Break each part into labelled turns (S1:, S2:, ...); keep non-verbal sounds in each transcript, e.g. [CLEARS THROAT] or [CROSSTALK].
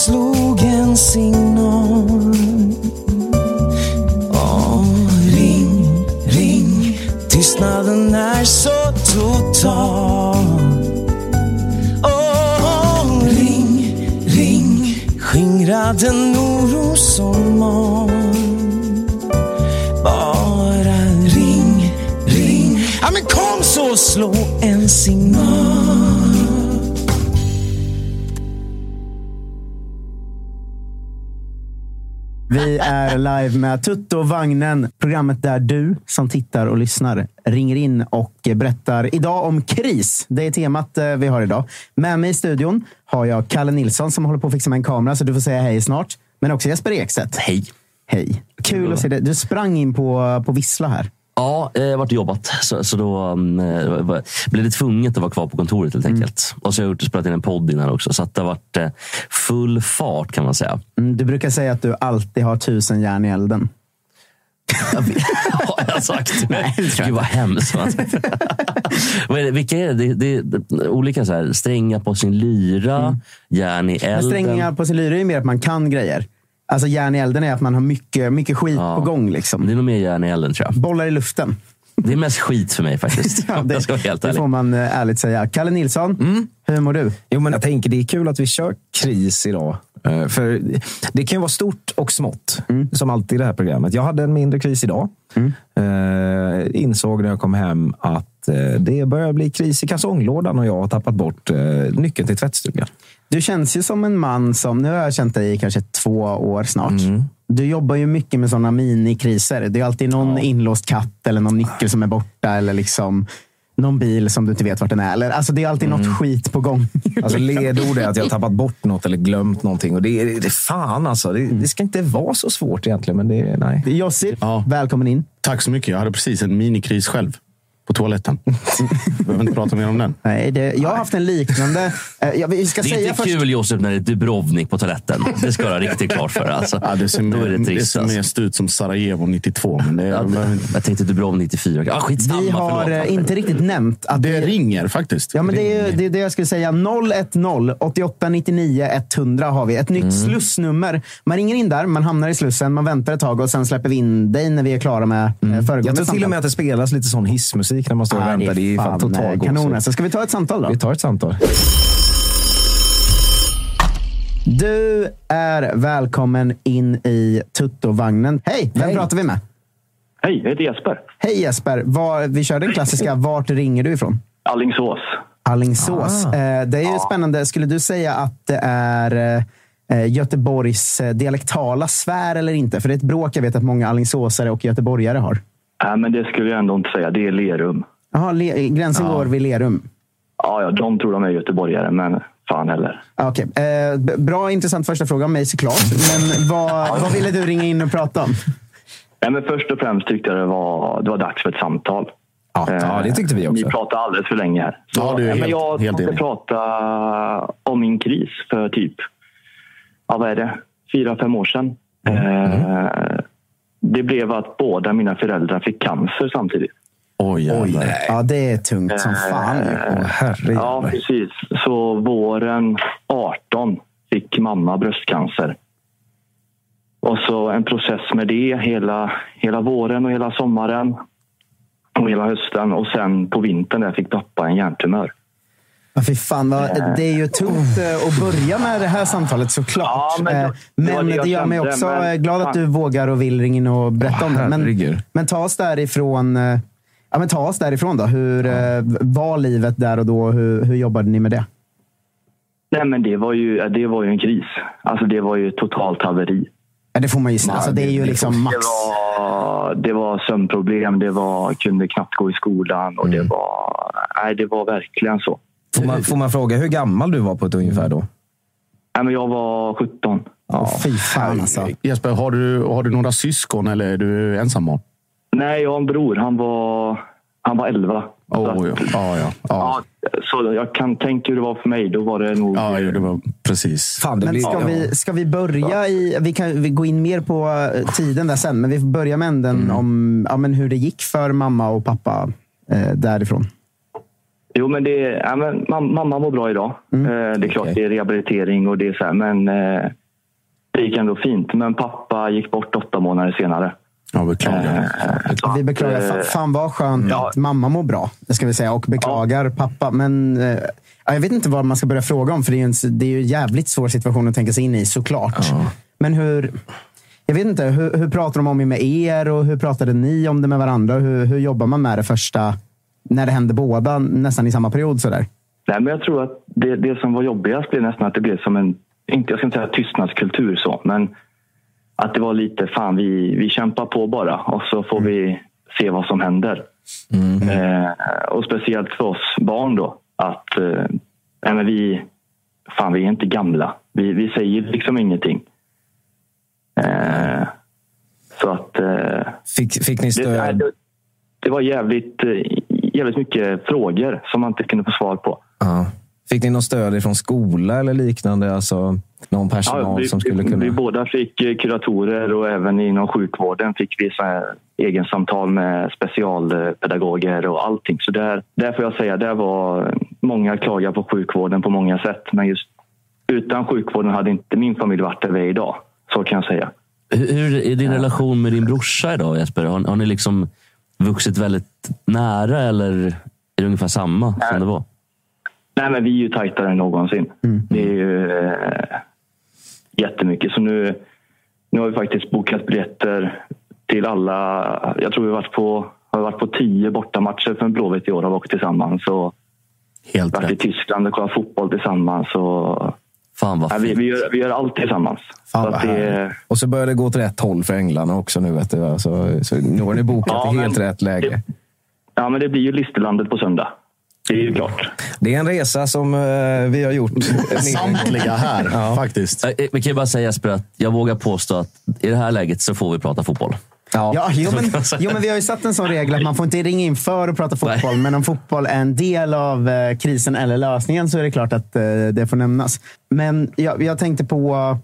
S1: slog en signal. Åh, ring, ring, tystnaden är så total. Åh, ring, ring, skingra den oro som mal. Bara ring, ring, ja men kom så slå en signal.
S2: Vi är live med Tutto Vagnen, programmet där du som tittar och lyssnar ringer in och berättar idag om kris. Det är temat eh, vi har idag. Med mig i studion har jag Kalle Nilsson som håller på att fixa med en kamera, så du får säga hej snart. Men också Jesper Ekstedt.
S3: Hej.
S2: Hej. Kul att se dig. Du sprang in på, på Vissla här.
S3: Ja, jag har varit och jobbat. Så, så då um, blev det tvunget att vara kvar på kontoret helt enkelt. Och så har jag gjort, spelat in en podd innan också. Så att det har varit eh, full fart kan man säga.
S2: Mm, Du brukar säga att du alltid har tusen järn i elden. [LAUGHS]
S3: Har jag sagt? [LAUGHS]
S2: Nej, det
S3: Gud vad hemskt. [LAUGHS] Är vilka är det? Det, det, det? Olika så här, strängar på sin lyra, järn i
S2: Men
S3: elden.
S2: strängar på sin lyra är mer att man kan grejer. Alltså järn i elden är att man har mycket, mycket skit
S3: Ja.
S2: på gång. Liksom.
S3: Det är nog mer järn i elden tror jag.
S2: Bollar i luften.
S3: Det är mest skit för mig faktiskt. [LAUGHS]
S2: Ja,
S3: jag ska vara helt
S2: det
S3: ärlig.
S2: får man eh, ärligt säga. Kalle Nilsson, hur mår du?
S4: Jo, men jag tänker det är kul att vi kör kris idag. Eh, För det kan ju vara stort och smått, som alltid i det här programmet. Jag hade en mindre kris idag. Eh, insåg när jag kom hem att eh, det börjar bli kris i kalsonglådan och jag har tappat bort eh, nyckeln till tvättstugan.
S2: Du känns ju som en man som, nu har jag känt dig i kanske två år snart. Du jobbar ju mycket med sådana minikriser. Det är alltid någon inlåst katt eller någon nyckel som är borta eller liksom någon bil som du inte vet vart den är. Eller, alltså det är alltid något skit på gång. [LAUGHS]
S4: Alltså ledord är att jag har tappat bort något eller glömt någonting. Och det, är- det fan alltså. Det, det ska inte vara så svårt egentligen, men det är nej.
S2: Jossi,
S5: Ja.
S2: välkommen in.
S5: Tack så mycket. Jag hade precis en minikris själv. På toaletten. Behöver inte prata mer om den.
S2: Nej, det, jag har haft en liknande. Eh, jag, vi ska
S3: Det är
S2: säga
S3: inte
S2: först,
S3: kul Josef när det är Dubrovnik på toaletten. Det ska du ha riktigt klart för dig. Alltså.
S5: Ja, det ser,
S3: Då är
S5: mer,
S3: det
S5: det
S3: trist.
S5: ser
S3: alltså.
S5: mest ut som Sarajevo 92. Men det,
S3: Ja,
S5: inte-
S3: jag tänkte Dubrovnik 94. Ah, skitsamma,
S2: vi har
S3: förlåt.
S2: eh, inte riktigt nämnt att
S5: det ringer faktiskt.
S2: Ja, men det är det, är det jag skulle säga. 010 88 99 100 har vi. Ett nytt slussnummer. Man ringer in där, man hamnar i slussen, man väntar ett tag och sen släpper vi in dig när vi är klara med eh, föregående
S4: Jag tror till och med att det spelas lite sån hissmusik när man står och
S2: Ja,
S4: väntar. Det är fan
S2: eh,
S4: total
S2: kanon.
S4: gåshud.
S2: alltså. Ska vi ta ett samtal då?
S4: Vi tar ett samtal.
S2: Du är välkommen in i Tuttovagnen. Hej! Vem
S4: Hej.
S2: pratar vi med?
S6: Hej, jag heter Jesper.
S2: Hej Jesper! Var, vi kör den klassiska. Vart ringer du ifrån?
S6: Allingsås.
S2: Alingsås.
S4: Ah.
S2: Eh, det är ju spännande. Skulle du säga att det är eh, Göteborgs eh, dialektala sfär eller inte? För det är ett bråk jag vet att många alingsåsare och göteborgare har.
S6: Nej, men det skulle jag ändå inte säga. Det är Lerum.
S2: Jaha, le- gränsen går vid Lerum.
S6: Ja, ja, de tror de är göteborgare, men fan heller.
S2: Ah, Okej. Eh, bra, intressant första fråga om mig såklart. Men vad, vad ville du ringa in och prata om?
S6: Nej, men först och främst tyckte jag det var, det var dags för ett samtal.
S4: Ja, ja, det tyckte vi
S6: Eh, Ni
S4: också.
S6: pratar alldeles för länge här. Så,
S5: Ja, du är
S6: men
S5: helt-
S6: jag
S5: helt
S6: tänkte prata om min kris för typ, ja, vad är det, fyra, fem år sedan. Eh, det blev att båda mina föräldrar fick cancer samtidigt.
S5: Oj, jävlar.
S2: Ja, det är tungt som fan. ju.
S4: Åh, herre
S6: Ja, precis. Så våren 18 fick mamma bröstcancer. Och så en process med det hela, hela våren och hela sommaren och hela hösten. Och sen på vintern där fick pappa en hjärntumör.
S2: Ja, fy fan, vad, det är ju tungt eh, att börja med det här samtalet såklart.
S6: Ja, men det-
S2: Eh, men
S6: det
S2: gör mig också
S6: men-
S2: eh, glad att du vågar och vill ringa in och berätta om det. Men, men ta oss därifrån. Ja, men ta oss därifrån då. Hur var livet där och då? Hur, hur jobbade ni med det?
S6: Nej, men det var ju, det var ju en kris. Alltså det var ju totalt haveri.
S2: Ja, det får man ju säga. Alltså, det är ju liksom max.
S6: Det var, det var sömnproblem, det var, kunde knappt gå i skolan och det var... Nej, det var verkligen så.
S4: Får man, får man fråga hur gammal du var på ett ungefär då?
S6: Nej, men jag var 17.
S2: Ja. Fy fan alltså.
S5: Jesper, har du, har du några syskon eller är du ensam barn?
S6: Nej, jag har en bror. Han var, han var 11. Så
S5: Oh, ja. Ja, ja. Ja,
S6: Ja, så jag kan tänka hur det var för mig. Då var det nog...
S5: ja, det var precis.
S4: Fan, det
S2: Men
S4: blir,
S2: ska,
S4: ja.
S2: vi, ska vi börja i... Vi kan vi gå in mer på eh, tiden där sen, men vi får börja med änden om ja, men hur det gick för mamma och pappa eh, därifrån.
S6: Jo, men det, ja, men mam- mamma mår bra idag.
S2: Mm.
S6: Eh, det är klart,
S4: Okej.
S6: det är rehabilitering och det är så här, men eh, det gick ändå fint. Men pappa gick bort åtta månader senare.
S5: Jag beklagar.
S6: Eh,
S2: Vi
S6: att,
S2: beklagar.
S6: eh,
S2: Fa- Fan vad skönt
S6: ja.
S2: att mamma mår bra, det ska vi säga. Och beklagar pappa. Men eh, ja, jag vet inte vad man ska börja fråga om, för det är ju en, det är ju en jävligt svår situation att tänka sig in i såklart. Men hur... Jag vet inte, hur, hur pratar de om det med er och hur pratade ni om det med varandra? Hur, hur jobbar man med det första, när det hände båda nästan i samma period? Sådär?
S6: Nej, men jag tror att det, det som var jobbigast blev nästan att det blev som en, inte, jag ska inte säga tystnadskultur så, men att det var lite fan vi, vi kämpar på bara och så får vi se vad som händer. Eh, och speciellt för oss barn då att eh, nej, men vi, fan vi är inte gamla. Vi, vi säger liksom ingenting. Eh, så att eh,
S4: Fick, fick ni
S6: det,
S4: stöd?
S6: det, det var jävligt, eh, jävligt mycket frågor som man inte kunde få svar på.
S4: Ja. Fick ni något stöd från skola eller liknande? Alltså någon personal
S6: vi,
S4: som skulle kunna...
S6: vi båda fick eh, kuratorer och även inom sjukvården fick vi så här egen samtal med specialpedagoger och allting. Så där, där får jag säga, där var många klagar på sjukvården på många sätt. Men just utan sjukvården hade inte min familj varit där vi är idag. Så kan jag säga.
S3: Hur hur är din relation med din brorsa idag Jesper? Har, har ni liksom vuxit väldigt nära eller är det ungefär samma som det var?
S6: Nej, men vi är ju tajtare än någonsin. Det är ju eh, jättemycket. Så nu, nu har vi faktiskt bokat biljetter till alla. Jag tror vi har varit på, har varit på tio bortamatcher för en Blåvitt i år. Har vi åkt tillsammans. Och
S5: Helt
S6: varit i
S5: rätt.
S6: Tyskland och kollat fotboll tillsammans. Och,
S3: Fan vad
S6: ja, vi, vi, gör, vi gör allt tillsammans.
S2: Fan,
S6: Så
S2: vad
S6: att det,
S4: Och så börjar det gå åt rätt håll för änglarna också nu. Vet du. Alltså, så nu har ni bokat
S6: Ja,
S4: i helt
S6: men-
S4: rätt läge.
S6: det- ja, men det blir ju Listerlandet på söndag. Det är ju klart.
S4: Det är en resa som eh, vi har gjort. [LAUGHS]
S5: Samtliga här, faktiskt.
S3: Eh, eh, Vi kan ju bara säga Jesper att jag vågar påstå att i det här läget så får vi prata fotboll.
S4: Ja.
S2: Ja, jo, men, jo, men vi har ju satt en sån regel att man får inte ringa in för att prata fotboll. Men om fotboll är en del av eh, krisen eller lösningen så är det klart att eh, det får nämnas. Men jag, jag tänkte på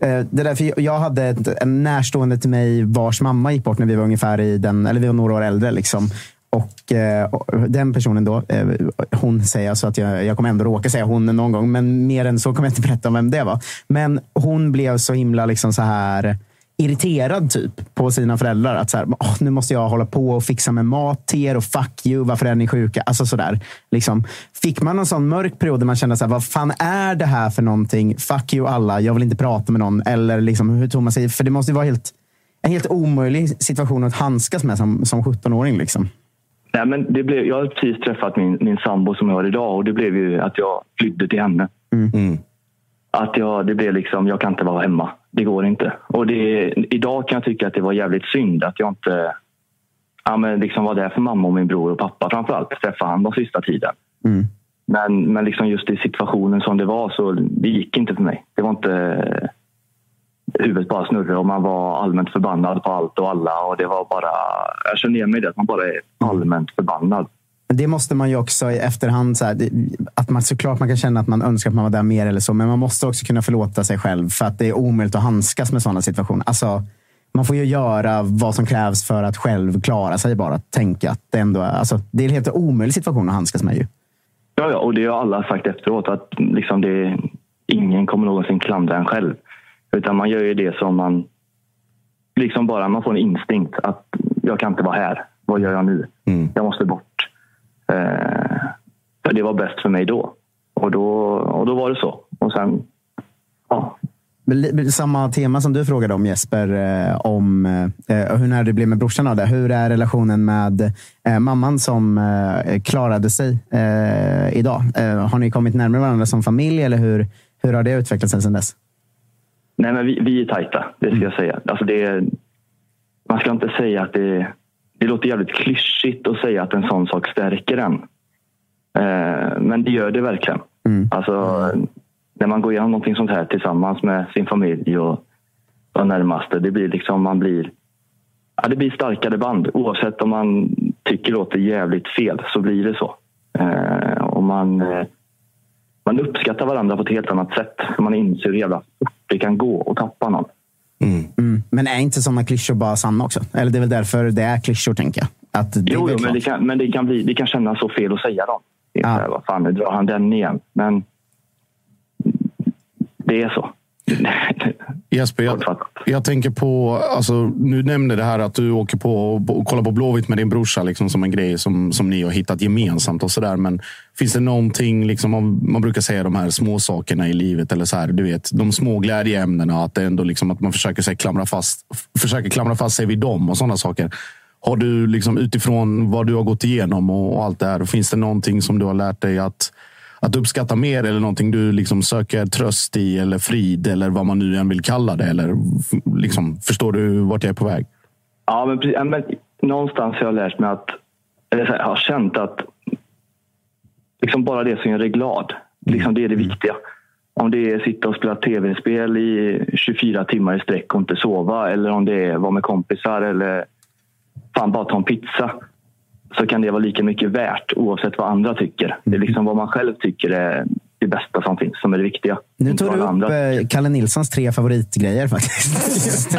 S2: eh, det där, för jag- hade ett, en närstående till mig vars mamma gick bort när vi var ungefär i den, eller vi var några år äldre. Liksom. Och, eh, och den personen då, eh, hon säger så att jag, jag kommer ändå råka säga hon någon gång, men mer än så kommer jag inte berätta om vem det var. Men hon blev så himla liksom så här irriterad typ på sina föräldrar. Att så här, "Åh, nu måste jag hålla på och fixa med mat till er och fuck you, varför är ni sjuka? Alltså sådär. Liksom. Fick man någon sån mörk period där man kände så här, vad fan är det här för någonting? Fuck you alla, jag vill inte prata med någon. Eller liksom, hur tog man sig? För det måste ju vara helt, en helt omöjlig situation att handskas med som, som 17-åring. Liksom.
S6: Nej, men det blev, jag har precis träffat min, min sambo som jag har idag och det blev ju att jag flydde till henne. Att jag, det blev liksom, jag kan inte vara hemma. Det går inte. Och det, idag kan jag tycka att det var jävligt synd att jag inte ja, men liksom var där för mamma och min bror och pappa framförallt. Träffade han de sista tiden. Men, men liksom just i situationen som det var så det gick inte för mig. Det var inte huvudet bara snurrade och man var allmänt förbannad på allt och alla. Och det var bara, jag känner igen mig i det, att man bara är allmänt förbannad.
S2: Det måste man ju också i efterhand, så här, att man såklart man kan känna att man önskar att man var där mer eller så, men man måste också kunna förlåta sig själv för att det är omöjligt att handskas med sådana situationer. Alltså, man får ju göra vad som krävs för att själv klara sig bara. Tänka att det ändå är, alltså, det är en helt omöjlig situation att handskas med ju.
S6: Ja, ja, och det har alla sagt efteråt att liksom det, ingen kommer någonsin klandra en själv. Utan man gör ju det som man... Liksom bara man får en instinkt att jag kan inte vara här. Vad gör jag nu? Jag måste bort. Eh, för det var bäst för mig då. Och då, och då var det så. Och sen... Ja,
S2: Samma tema som du frågade om Jesper, eh, om eh, hur när det blev med brorsan av det. Hur är relationen med eh, mamman som eh, klarade sig eh, idag? Eh, har ni kommit närmare varandra som familj eller hur, hur har det utvecklats sedan dess?
S6: Nej, men vi, vi är tajta, det ska jag säga. Alltså det man ska inte säga att det... Det låter jävligt klyschigt att säga att en sån sak stärker en. Eh, men det gör det verkligen. Alltså, när man går igenom någonting sånt här tillsammans med sin familj och, och närmaste. Det blir liksom, man blir... Ja, det blir starkare band. Oavsett om man tycker det låter jävligt fel så blir det så. Eh, och man, eh, man uppskattar varandra på ett helt annat sätt. Man inser hur jävla det kan gå att tappa någon.
S2: Mm. Men är inte sådana klyschor bara sanna också? Eller det är väl därför det är klyschor, tänker jag. Att det är
S6: Jo, jo men, det kan, men det kan, bli, det kan kännas så fel att säga dem. Det är
S2: Ja.
S6: så här, vad fan, nu drar han den igen. Men det är så. [LAUGHS]
S5: Jesper, jag, jag tänker på, alltså, nu nämnde det här att du åker på och kollar på Blåvitt med din brorsa liksom, som en grej som, som ni har hittat gemensamt. och så där. Men finns det någonting, liksom, om, man brukar säga de här små sakerna i livet, eller så här, du vet, de små glädjeämnena, att, det ändå, liksom, att man försöker, sig, klamra fast, försöker klamra fast sig vid dem och sådana saker. Har du liksom, utifrån vad du har gått igenom och, och allt det här, finns det någonting som du har lärt dig att att uppskatta mer eller någonting du liksom söker tröst i eller frid eller vad man nu än vill kalla det? Eller liksom, förstår du vart jag är på väg?
S6: Ja, men, precis. Men någonstans har jag lärt mig att, eller här, jag har känt att liksom bara det som gör dig glad, liksom det är det viktiga. Om det är att sitta och spela tv-spel i 24 timmar i sträck och inte sova eller om det är att vara med kompisar eller fan bara ta en pizza så kan det vara lika mycket värt oavsett vad andra tycker. Det är liksom vad man själv tycker är det bästa som finns som är det viktiga.
S2: Nu tog du upp
S6: andra
S2: eh, Kalle Nilssons tre favoritgrejer faktiskt. [LAUGHS]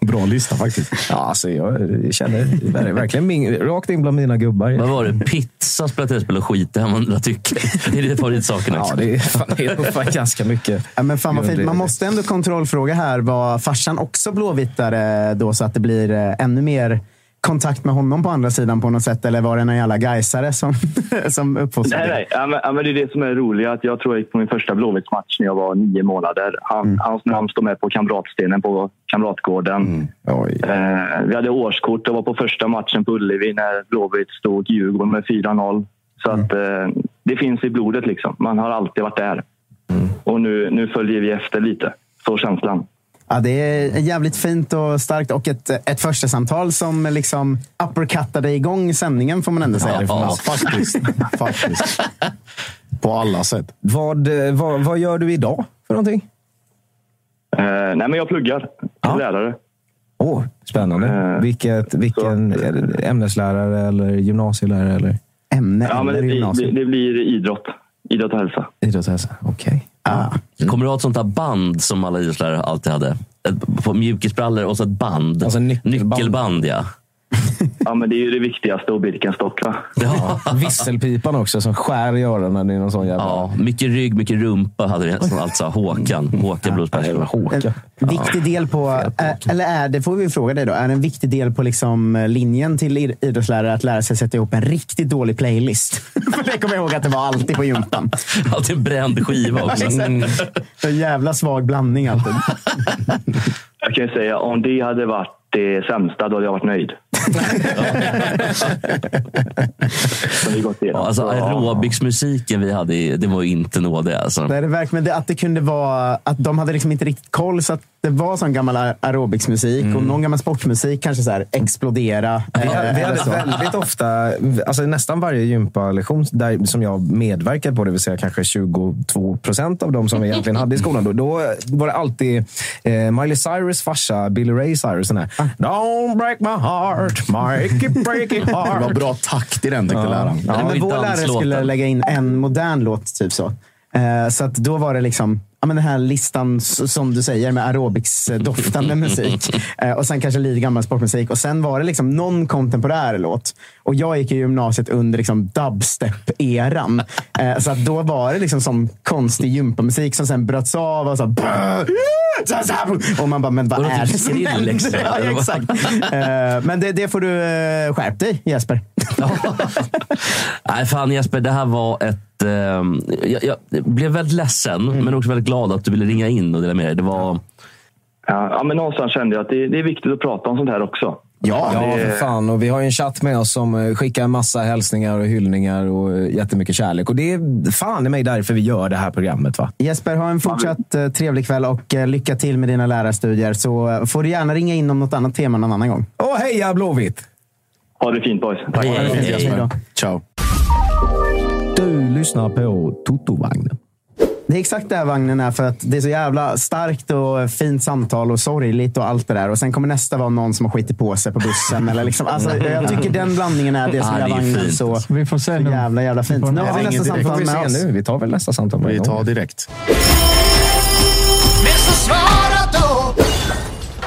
S5: Bra lista faktiskt.
S4: Ja, alltså, jag känner det är verkligen min, rakt in bland mina gubbar.
S3: Vad var det? Pizza, spela tv-spel och skita hemma andra tycker. Det är det favoritsakerna.
S4: Ja, det är, fan, det är fan ganska mycket.
S2: Ja, men fan vad fint. Man måste ändå kontrollfråga här. Var farsan också blåvittare då så att det blir eh, ännu mer kontakt med honom på andra sidan på något sätt? Eller var det en jävla gaisare som, [LAUGHS] som uppfostrade?
S6: Nej, nej. Ja, men, ja, men det är det som är roligt. Att jag tror jag gick på min första Blåvittsmatch när jag var nio månader. Han, Hans namn står med på Kamratstenen på Kamratgården.
S4: Oj.
S6: Eh, vi hade årskort och var på första matchen på Ullevi när Blåvitt stod Djurgården med 4-0. Så att, eh, det finns i blodet. liksom. Man har alltid varit där. Och nu, nu följer vi efter lite. Så känslan.
S2: Ja, det är jävligt fint och starkt och ett, ett första samtal som liksom uppercuttade igång sändningen får man ändå säga.
S3: Ja,
S5: Ja, faktiskt. faktiskt. På alla sätt.
S4: Vad, vad, vad gör du idag för någonting?
S6: Eh, nej, men jag pluggar till
S4: Ja.
S6: lärare.
S4: Åh, spännande.
S6: Eh,
S4: Vilket, vilken är det ämneslärare eller gymnasielärare eller
S2: Ämne
S6: Ja, men det,
S2: eller
S6: blir, det,
S2: gymnasium.
S6: det blir idrott. Idrott och hälsa.
S4: idrottshälsa? Okej.
S2: Ah.
S3: Kommer du ha ett sånt där band som alla idrottslärare alltid hade? Ett, på mjukisbrallor och så ett band.
S4: Alltså nyckelband.
S3: Nyckelband, ja.
S6: Ja, men det är ju det viktigaste och Birkenstock. Va?
S3: Ja.
S4: Visselpipan också som skär i öronen i någon sån jävla...
S3: ja. Mycket rygg, mycket rumpa hade vi som alltså Håkan. Håkan Blues
S4: jävla
S3: Special.
S4: Håka.
S2: En viktig del på, är, eller är det, får vi fråga dig då, är det en viktig del på liksom linjen till id- idrottslärare att lära sig sätta ihop en riktigt dålig playlist? [LAUGHS] För det kommer jag ihåg att det var alltid på gympan.
S3: Alltid en bränd skiva också.
S2: Exakt. Så jävla svag blandning alltid.
S6: Jag kan ju säga, om det hade varit det sämsta, då hade jag varit nöjd.
S3: Ja, alltså
S6: Så,
S3: aerobicsmusiken vi hade, det var ju inte nådig. Alltså.
S2: Det är det verkligen det, att det kunde vara att de hade liksom inte riktigt koll så att det var sån gammal aerobicsmusik och någon gammal sportmusik kanske så här explodera.
S4: Vi,
S2: eh,
S4: vi hade väldigt ofta, alltså nästan varje gympalektion där, som jag medverkade på, det vill säga kanske 22 procent av de som vi egentligen hade i skolan, då, då var det alltid eh, Miley Cyrus farsa, Billy Ray Cyrus. Den här, Don't break my heart, make it break it [LAUGHS]
S5: Det var bra takt i den tyckte läraren.
S2: Ja,
S3: Det var
S2: men vår lärare skulle lägga in en modern låt, typ så. Eh, Så att då var det liksom ja, men den här listan som du säger med aerobics-doftande [LAUGHS] musik. Eh, Och sen kanske lite gammal sportmusik. Och sen var det liksom någon kontemporär låt. Och jag gick i gymnasiet under liksom dubstep-eran. Eh, Så att då var det liksom som konstig gympamusik som sen bröts av. Och, så, och man bara, men vad är
S3: typ
S2: det som händer? Ja,
S3: eller vad?
S2: exakt. Eh, Men det, det får du eh, skärp dig, Jesper. [LAUGHS]
S3: Nej, fan Jesper, det här var ett... ehm, jag, jag blev väldigt ledsen,
S2: Mm.
S3: men också väldigt glad att du ville ringa in och dela med dig. Det var...
S6: Ja, ja, men någonstans kände jag att det, det är viktigt att prata om sånt här också.
S2: Ja,
S4: Ja, för fan. Och vi har ju en chatt med oss som eh, skickar en massa hälsningar och hyllningar och eh, jättemycket kärlek. Och det är fan i mig därför vi gör det här programmet. va?
S2: Jesper, ha en fortsatt eh, trevlig kväll och lycka till med dina lärarstudier. Så får du gärna ringa in om något annat tema någon annan gång.
S4: Åh, heja Blåvitt!
S6: Ha det fint boys. Tack.
S3: Hej, hej, hej.
S2: Hej då.
S5: Ciao.
S4: Du lyssnar på Toto-vagnen.
S2: Det är exakt det här vagnen är för att det är så jävla starkt och fint samtal och sorgligt och allt det där. Och sen kommer nästa vara någon som har skitit på sig på bussen. Eller liksom, alltså, jag tycker den blandningen är det som
S3: Ja,
S2: gör vagnen
S3: fint.
S2: så,
S7: Vi får se
S2: så
S7: nu.
S2: jävla, jävla fint.
S7: får
S2: Nu har vi nästa samtal
S4: vi
S2: med oss.
S4: nu. Vi tar väl nästa samtal med
S5: Vi tar direkt.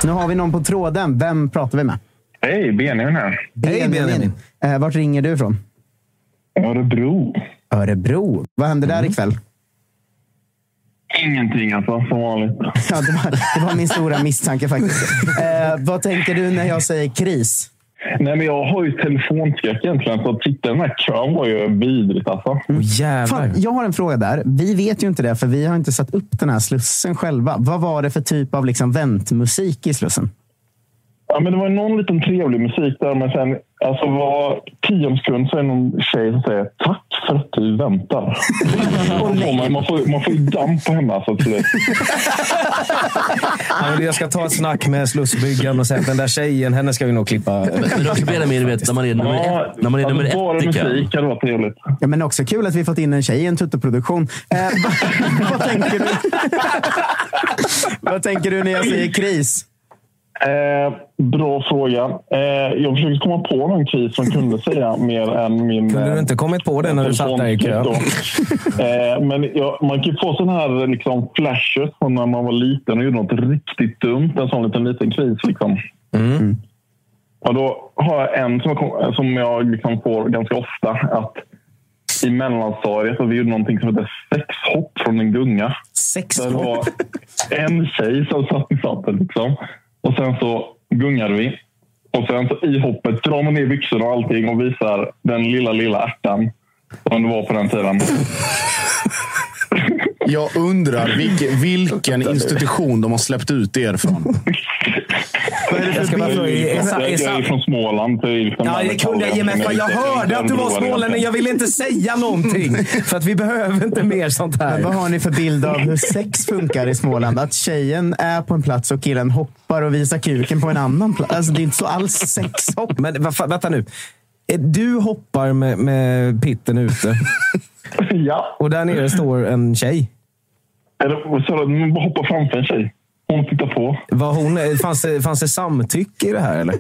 S2: Nu har vi någon på tråden. Vem pratar vi med?
S8: Hej, Benjamin här.
S4: Hej, Benjamin.
S2: Eh, vart ringer du ifrån?
S8: Örebro.
S2: Örebro. Vad händer där ikväll?
S8: Ingenting alltså, som vanligt. [LAUGHS]
S2: Ja, det, var, det var min stora misstanke faktiskt. Eh, vad tänker du när jag säger kris?
S8: Nej, men jag har ju telefonskräck egentligen, så att i den här kön var ju vidrigt alltså.
S4: Jävlar.
S2: Fan, jag har en fråga där. Vi vet ju inte det, för vi har inte satt upp den här slussen själva. Vad var det för typ av liksom väntmusik i slussen?
S8: Ja, men det var någon liten trevlig musik där, men sen alltså var tionde sekund så är det någon tjej som säger tack för att du väntar. [LAUGHS] Man, man, får, man får ju damp på henne alltså. till. [LAUGHS]
S4: Ja, men jag ska ta ett snack med Slussbyggaren och säga att den där tjejen, henne ska vi nog klippa.
S3: Benjamin, du vet, när man är nummer
S8: Ja,
S3: ett, när man är
S8: alltså,
S3: nummer
S8: bara
S3: ett
S8: musik hade varit trevligt.
S2: Ja, men också kul att vi fått in en tjej i en tuttoproduktion. Eh, [LAUGHS] vad, vad, tänker du? vad tänker du när jag säger kris?
S8: Eh, bra fråga. Eh, jag försökte komma på någon kris som kunde säga mer än min...
S4: Kunde du inte kommit på det när du satt där i kö?
S8: eh, men jag, man kan ju få sådana här liksom, flashes från när man var liten och gjorde något riktigt dumt. En sån liten, liten kris. Liksom.
S4: Mm.
S8: Och då har jag en som jag, som jag liksom får ganska ofta. Att I mellanstadiet så vi gjorde någonting som heter sexhopp från en gunga.
S4: Sex
S8: Så det var en tjej som satt i satten. Liksom. Och sen så gungade vi. Och sen så i hoppet drar man ner byxorna och allting och visar den lilla, lilla ärtan som det var på den tiden. [LAUGHS]
S5: Jag undrar vilken, vilken institution de har släppt ut er från.
S4: Jag ska bara fråga, är,
S8: Jag
S4: är,
S8: jag är från Småland. liksom
S4: Ja, det kunde jag ge mig för. Jag hörde att du var smålänning. Jag ville inte säga någonting. För att vi behöver inte mer sånt
S2: Men
S4: här.
S2: vad har ni för bild av hur sex funkar i Småland? Att tjejen är på en plats och killen hoppar och visar kuken på en annan plats. Alltså, det är inte så alls sexhopp.
S4: Men vänta nu. Eh, Du hoppar med, med pitten ute [LAUGHS]
S8: Ja.
S4: och där nere står en tjej.
S8: Eller du? Man bara hoppar framför en tjej. Hon tittar på.
S4: Var hon, eh, fanns, det, fanns det samtycke i det här eller?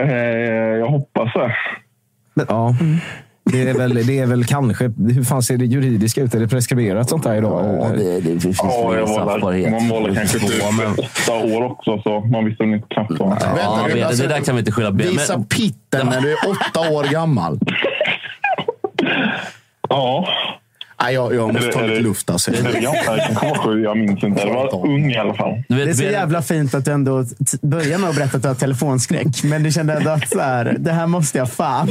S8: Eh, jag hoppas det.
S4: Ja. Det är, väl, det är väl kanske... Hur fan ser det juridiska ut? Är det preskriberat sånt här idag?
S3: Ja, det, det finns
S8: Ja,
S3: väl
S8: jag var där.
S3: straffbarhet.
S8: Man var kanske typ
S3: Ja, men-
S8: åtta år också, så man visste väl inte knappt vad.
S3: Ja, Ben,
S5: alltså,
S3: det där kan vi inte skylla Ben.
S5: Visa
S3: Men,
S5: pitten när du är åtta år gammal.
S8: Ja.
S5: Nej, jag, jag måste ta
S8: det-
S5: lite luft. Alltså.
S8: Det är ganska, jag var jag minns inte. Jag var ung i alla fall.
S2: Det är så jävla fint att du ändå t- börjar med att berätta att du har telefonskräck. Men du kände ändå att så här, det här måste jag fan.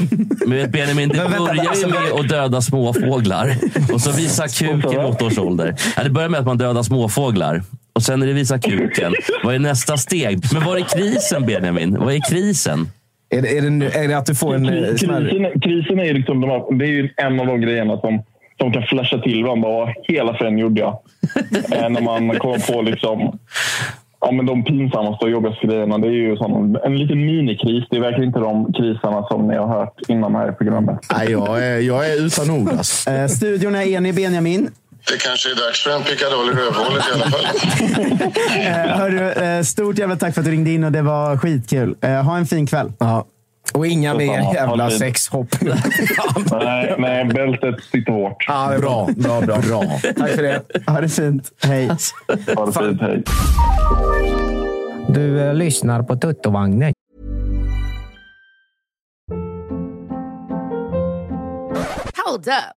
S3: Men vet Benjamin, det börjar
S4: alltså,
S3: ju med att döda småfåglar och så visa kuk i åttaårsålder. Ja, det börjar med att man dödar småfåglar och sen är det visa kuken. Vad är nästa steg? Men vad är krisen Benjamin? Vad är krisen?
S4: Är det, är, det, nu- är det att du får en eh.
S8: Krisen, krisen är liksom de här, det är ju en av de grejerna som, som kan flasha till varandra. Vad hela frän gjorde jag? [LAUGHS] eh, när man kommer på liksom, ja, men de pinsammaste och jobbigaste grejerna. Det är ju sån, en liten minikris. Det är verkligen inte de kriserna som ni har hört innan här i programmet.
S5: Nej, jag, är, jag är utan ord. Alltså.
S2: Eh, studion är enig, Benjamin.
S9: Det kanske är dags för en pickadoll i rövhålet i alla fall. [LAUGHS]
S2: Eh, hörru, eh, stort jävla tack för att du ringde in och det var skitkul. Eh, ha en fin kväll.
S4: Ja. Och inga
S8: Så
S4: mer
S8: ha
S4: jävla sexhopp. [LAUGHS]
S8: nej, nej, bältet sitter hårt.
S4: Ja, det är bra. Bra, bra, bra. Tack för det.
S2: Ha det fint. Hej.
S8: Ha det fint, hej.
S7: Du eh, lyssnar på Tuttovagnen.
S10: Hold up.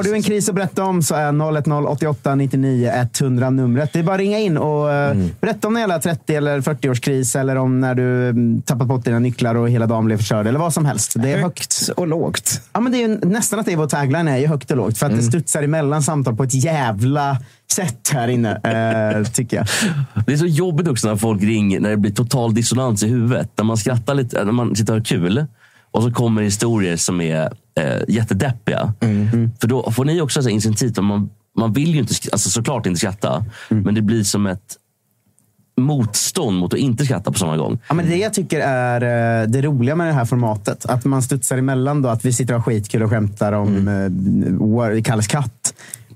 S2: Har du en kris att berätta om så är 010 88 99 100 numret. Det är bara att ringa in och eh, berätta om jävla 30 eller 40-årskris eller om när du mm, tappat bort dina nycklar och hela dagen blev förstörd eller vad som helst. Det är högt,
S4: och lågt.
S2: Ja, men det är ju nästan att det är vår tagline är ju högt och lågt för att det studsar emellan samtal på ett jävla sätt här inne, eh, [LAUGHS] tycker jag.
S3: Det är så jobbigt också när folk ringer när det blir total dissonans i huvudet. När man skrattar lite, när man sitter och har kul och så kommer historier som är eh, jättedeppiga. För då får ni också så här incentivt. att Man, man vill ju inte, alltså såklart inte skratta, men det blir som ett motstånd mot att inte skratta på samma gång.
S2: Ja, men det jag tycker är eh, det roliga med det här formatet. Att man studsar emellan. Då, att vi sitter och har skitkul och skämtar om mm. Kalles katt.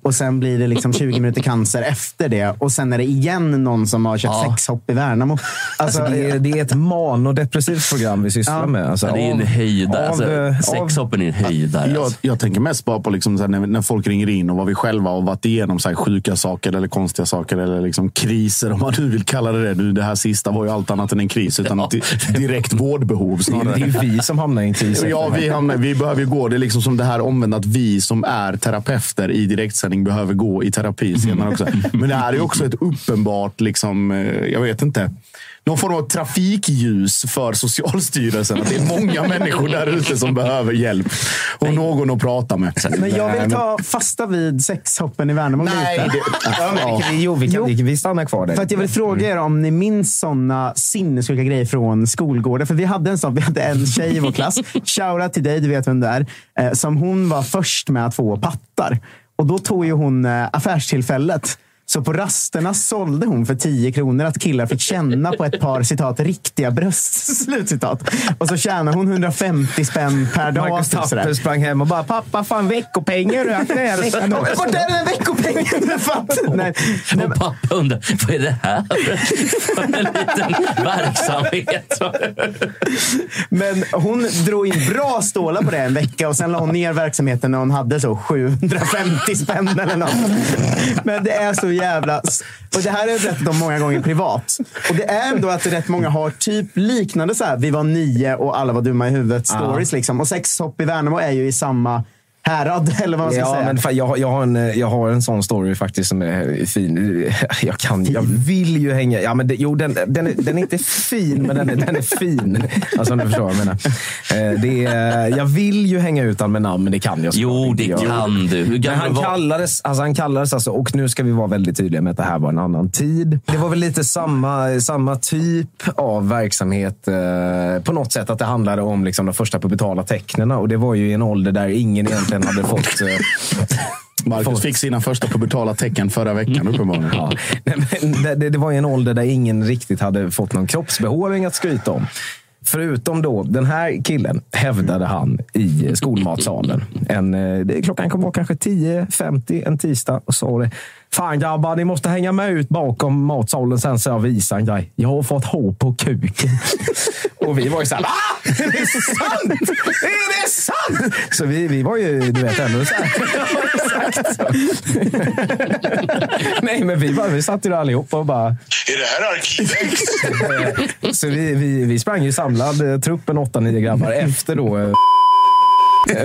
S2: Och sen blir det liksom 20 [LAUGHS] minuter cancer efter det. Och sen är det igen någon som har kört
S4: Ja.
S2: sexhopp i Värnamo.
S4: Alltså, det, är, det är ett manodepressivt program vi sysslar
S2: Ja.
S4: med. Alltså,
S3: Ja, det är en höjdare. Alltså,
S4: eh,
S3: sexhoppen är en höjdare.
S5: Jag,
S3: Alltså.
S5: jag tänker mest bara på liksom så här, när, när folk ringer in och vad vi själva har varit igenom så här, sjuka saker eller konstiga saker eller liksom kriser om man nu vill kalla det det. Nu, det här sista var ju allt annat än en kris utan
S3: Ja.
S5: di- direkt [LAUGHS] vårdbehov
S4: Det
S5: snarare.
S4: är ju vi som hamnar i en kris.
S5: Ja, vi, hamnar, vi behöver ju gå. Det är liksom som det här omvända att vi som är terapeuter i direktsändning behöver gå i terapi [LAUGHS] senare också. Men det här är också ett uppenbart, liksom, eh, jag vet inte, någon form av trafikljus för Socialstyrelsen. Att det är många [LAUGHS] människor där ute som behöver hjälp och någon att prata med.
S2: Men jag
S5: Nej,
S2: vill ta fasta vid sexhoppen i Värnamo
S5: Nej,
S2: lite.
S5: det-
S2: Ja,
S4: Ja, vi, jo, vi, kan, vi, vi stannar kvar där.
S2: För att jag vill fråga er om ni minns såna sinnessjuka grejer från skolgården. För vi hade en sån. Vi hade en tjej i vår klass. [LAUGHS] Shoutout till dig, du vet vem det är. Eh, som hon var först med att få pattar. Och då tog ju hon eh, affärstillfället. Så på rasterna sålde hon för 10 kronor att killar fick känna på ett par citat riktiga bröst. [LAUGHS] Slutcitat. Och så tjänade hon 150 spänn per dag.
S4: Marcus
S2: typ sådär.
S4: Tapper sprang hem och bara “Pappa, fan veckopengen du då?"
S2: Vart är den veckopengen? [LAUGHS] Fatt? Nej, nej, [LAUGHS]
S3: Och pappa undrar, vad är det här för en liten verksamhet?
S2: Men hon drog in bra stålar på det en vecka och sen la hon ner verksamheten när hon hade så 750 spänn eller något. Men det är så jävla... Och det här har jag berättat om många gånger privat. Och det är ändå att rätt många har typ liknande så här. Vi var nio och alla var dumma i huvudet stories. Liksom. Och sexhopp i Värnamo är ju i samma härad, [LAUGHS] eller vad man ska
S4: Ja,
S2: säga.
S4: men fan, jag, har- jag, har en, eh, jag har en sån story faktiskt som är fin. [LAUGHS] Jag, kan, jag vill ju hänga... Ja, men det, jo, den, den, är, den är inte fin, men den är, den är fin. [LAUGHS] Alltså om du förstår vad jag menar. Eh, Det är, jag vill ju hänga ut han med namn, men det kan jag
S3: Jo, det
S4: göra.
S3: kan du. Hur
S4: Men han
S3: var
S4: kallades, alltså han kallades alltså, och nu ska vi vara väldigt tydliga med att det här var en annan tid. Det var väl lite samma, samma typ av verksamhet eh, på något sätt. Att det handlade om liksom, de första pubertala tecknen och det var ju i en ålder där ingen egentligen hade [LAUGHS] fått eh,
S5: Marcus fick sina första pubertala tecken förra veckan uppenbarligen.
S4: Ja. Nej, det, det, var ju en ålder där ingen riktigt hade fått någon kroppsbehåring att skryta om. Förutom då, den här killen hävdade han i skolmatsalen. En, eh, klockan kom vara kanske 10.50 en tisdag och sa det. Fan grabbar, ni måste hänga med ut bakom matsalen sen så jag visar en grej. Jag har fått hår på kuken. [LAUGHS] och vi var ju så här, va? Är det sant? Är det sant? Så vi, vi var ju, du vet, ändå så här. Exakt [LAUGHS] så. Nej, men vi, bara, vi satt ju där allihopa och bara...
S9: Är det här Arkivex? [LAUGHS]
S4: Så vi, vi, vi sprang ju samlad, eh, truppen 8-9 grabbar, efter då eh,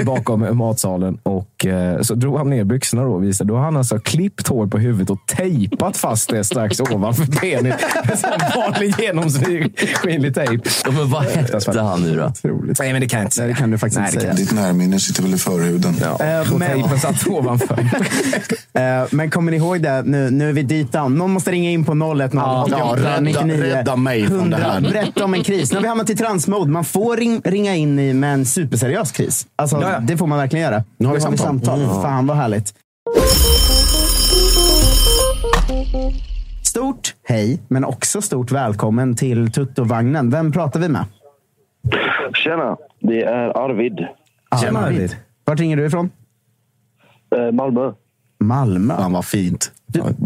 S4: bakom matsalen. Och eh, så drog han ner byxorna då och visade. Då har han alltså klippt hår på huvudet och tejpat fast det strax ovanför benet. Sån vanlig genomskinlig tejp.
S3: Ja, men vad hette han nu då?
S4: Otroligt. Nej, men det kan jag inte säga.
S2: det kan du faktiskt
S4: Nej,
S2: inte säga.
S9: Ditt närminne sitter väl i förhuden?
S4: Ja,
S2: Eh, men-
S4: tejpen satt ovanför.
S2: Eh, Men kommer ni ihåg det? Nu, nu är vi dit down. Någon måste ringa in på 010
S5: Ja,
S2: 88
S5: rädda-
S2: 99
S5: rädda mig från det här.
S2: Berätta om en kris. Nu har vi hamnat i transmode. Man får ring, ringa in i med en superseriös kris. Alltså,
S4: Ja, ja.
S2: Det får man verkligen göra.
S5: Nu har vi samtal.
S2: samtal.
S5: Mm.
S2: Fan vad härligt. Stort hej, men också stort välkommen till Tuttovagnen. Vem pratar vi med?
S11: Tjena, det är Arvid.
S2: Tjena Arvid. Vart ringer du ifrån?
S11: Eh, Malmö.
S2: Malmö.
S5: Fan vad fint.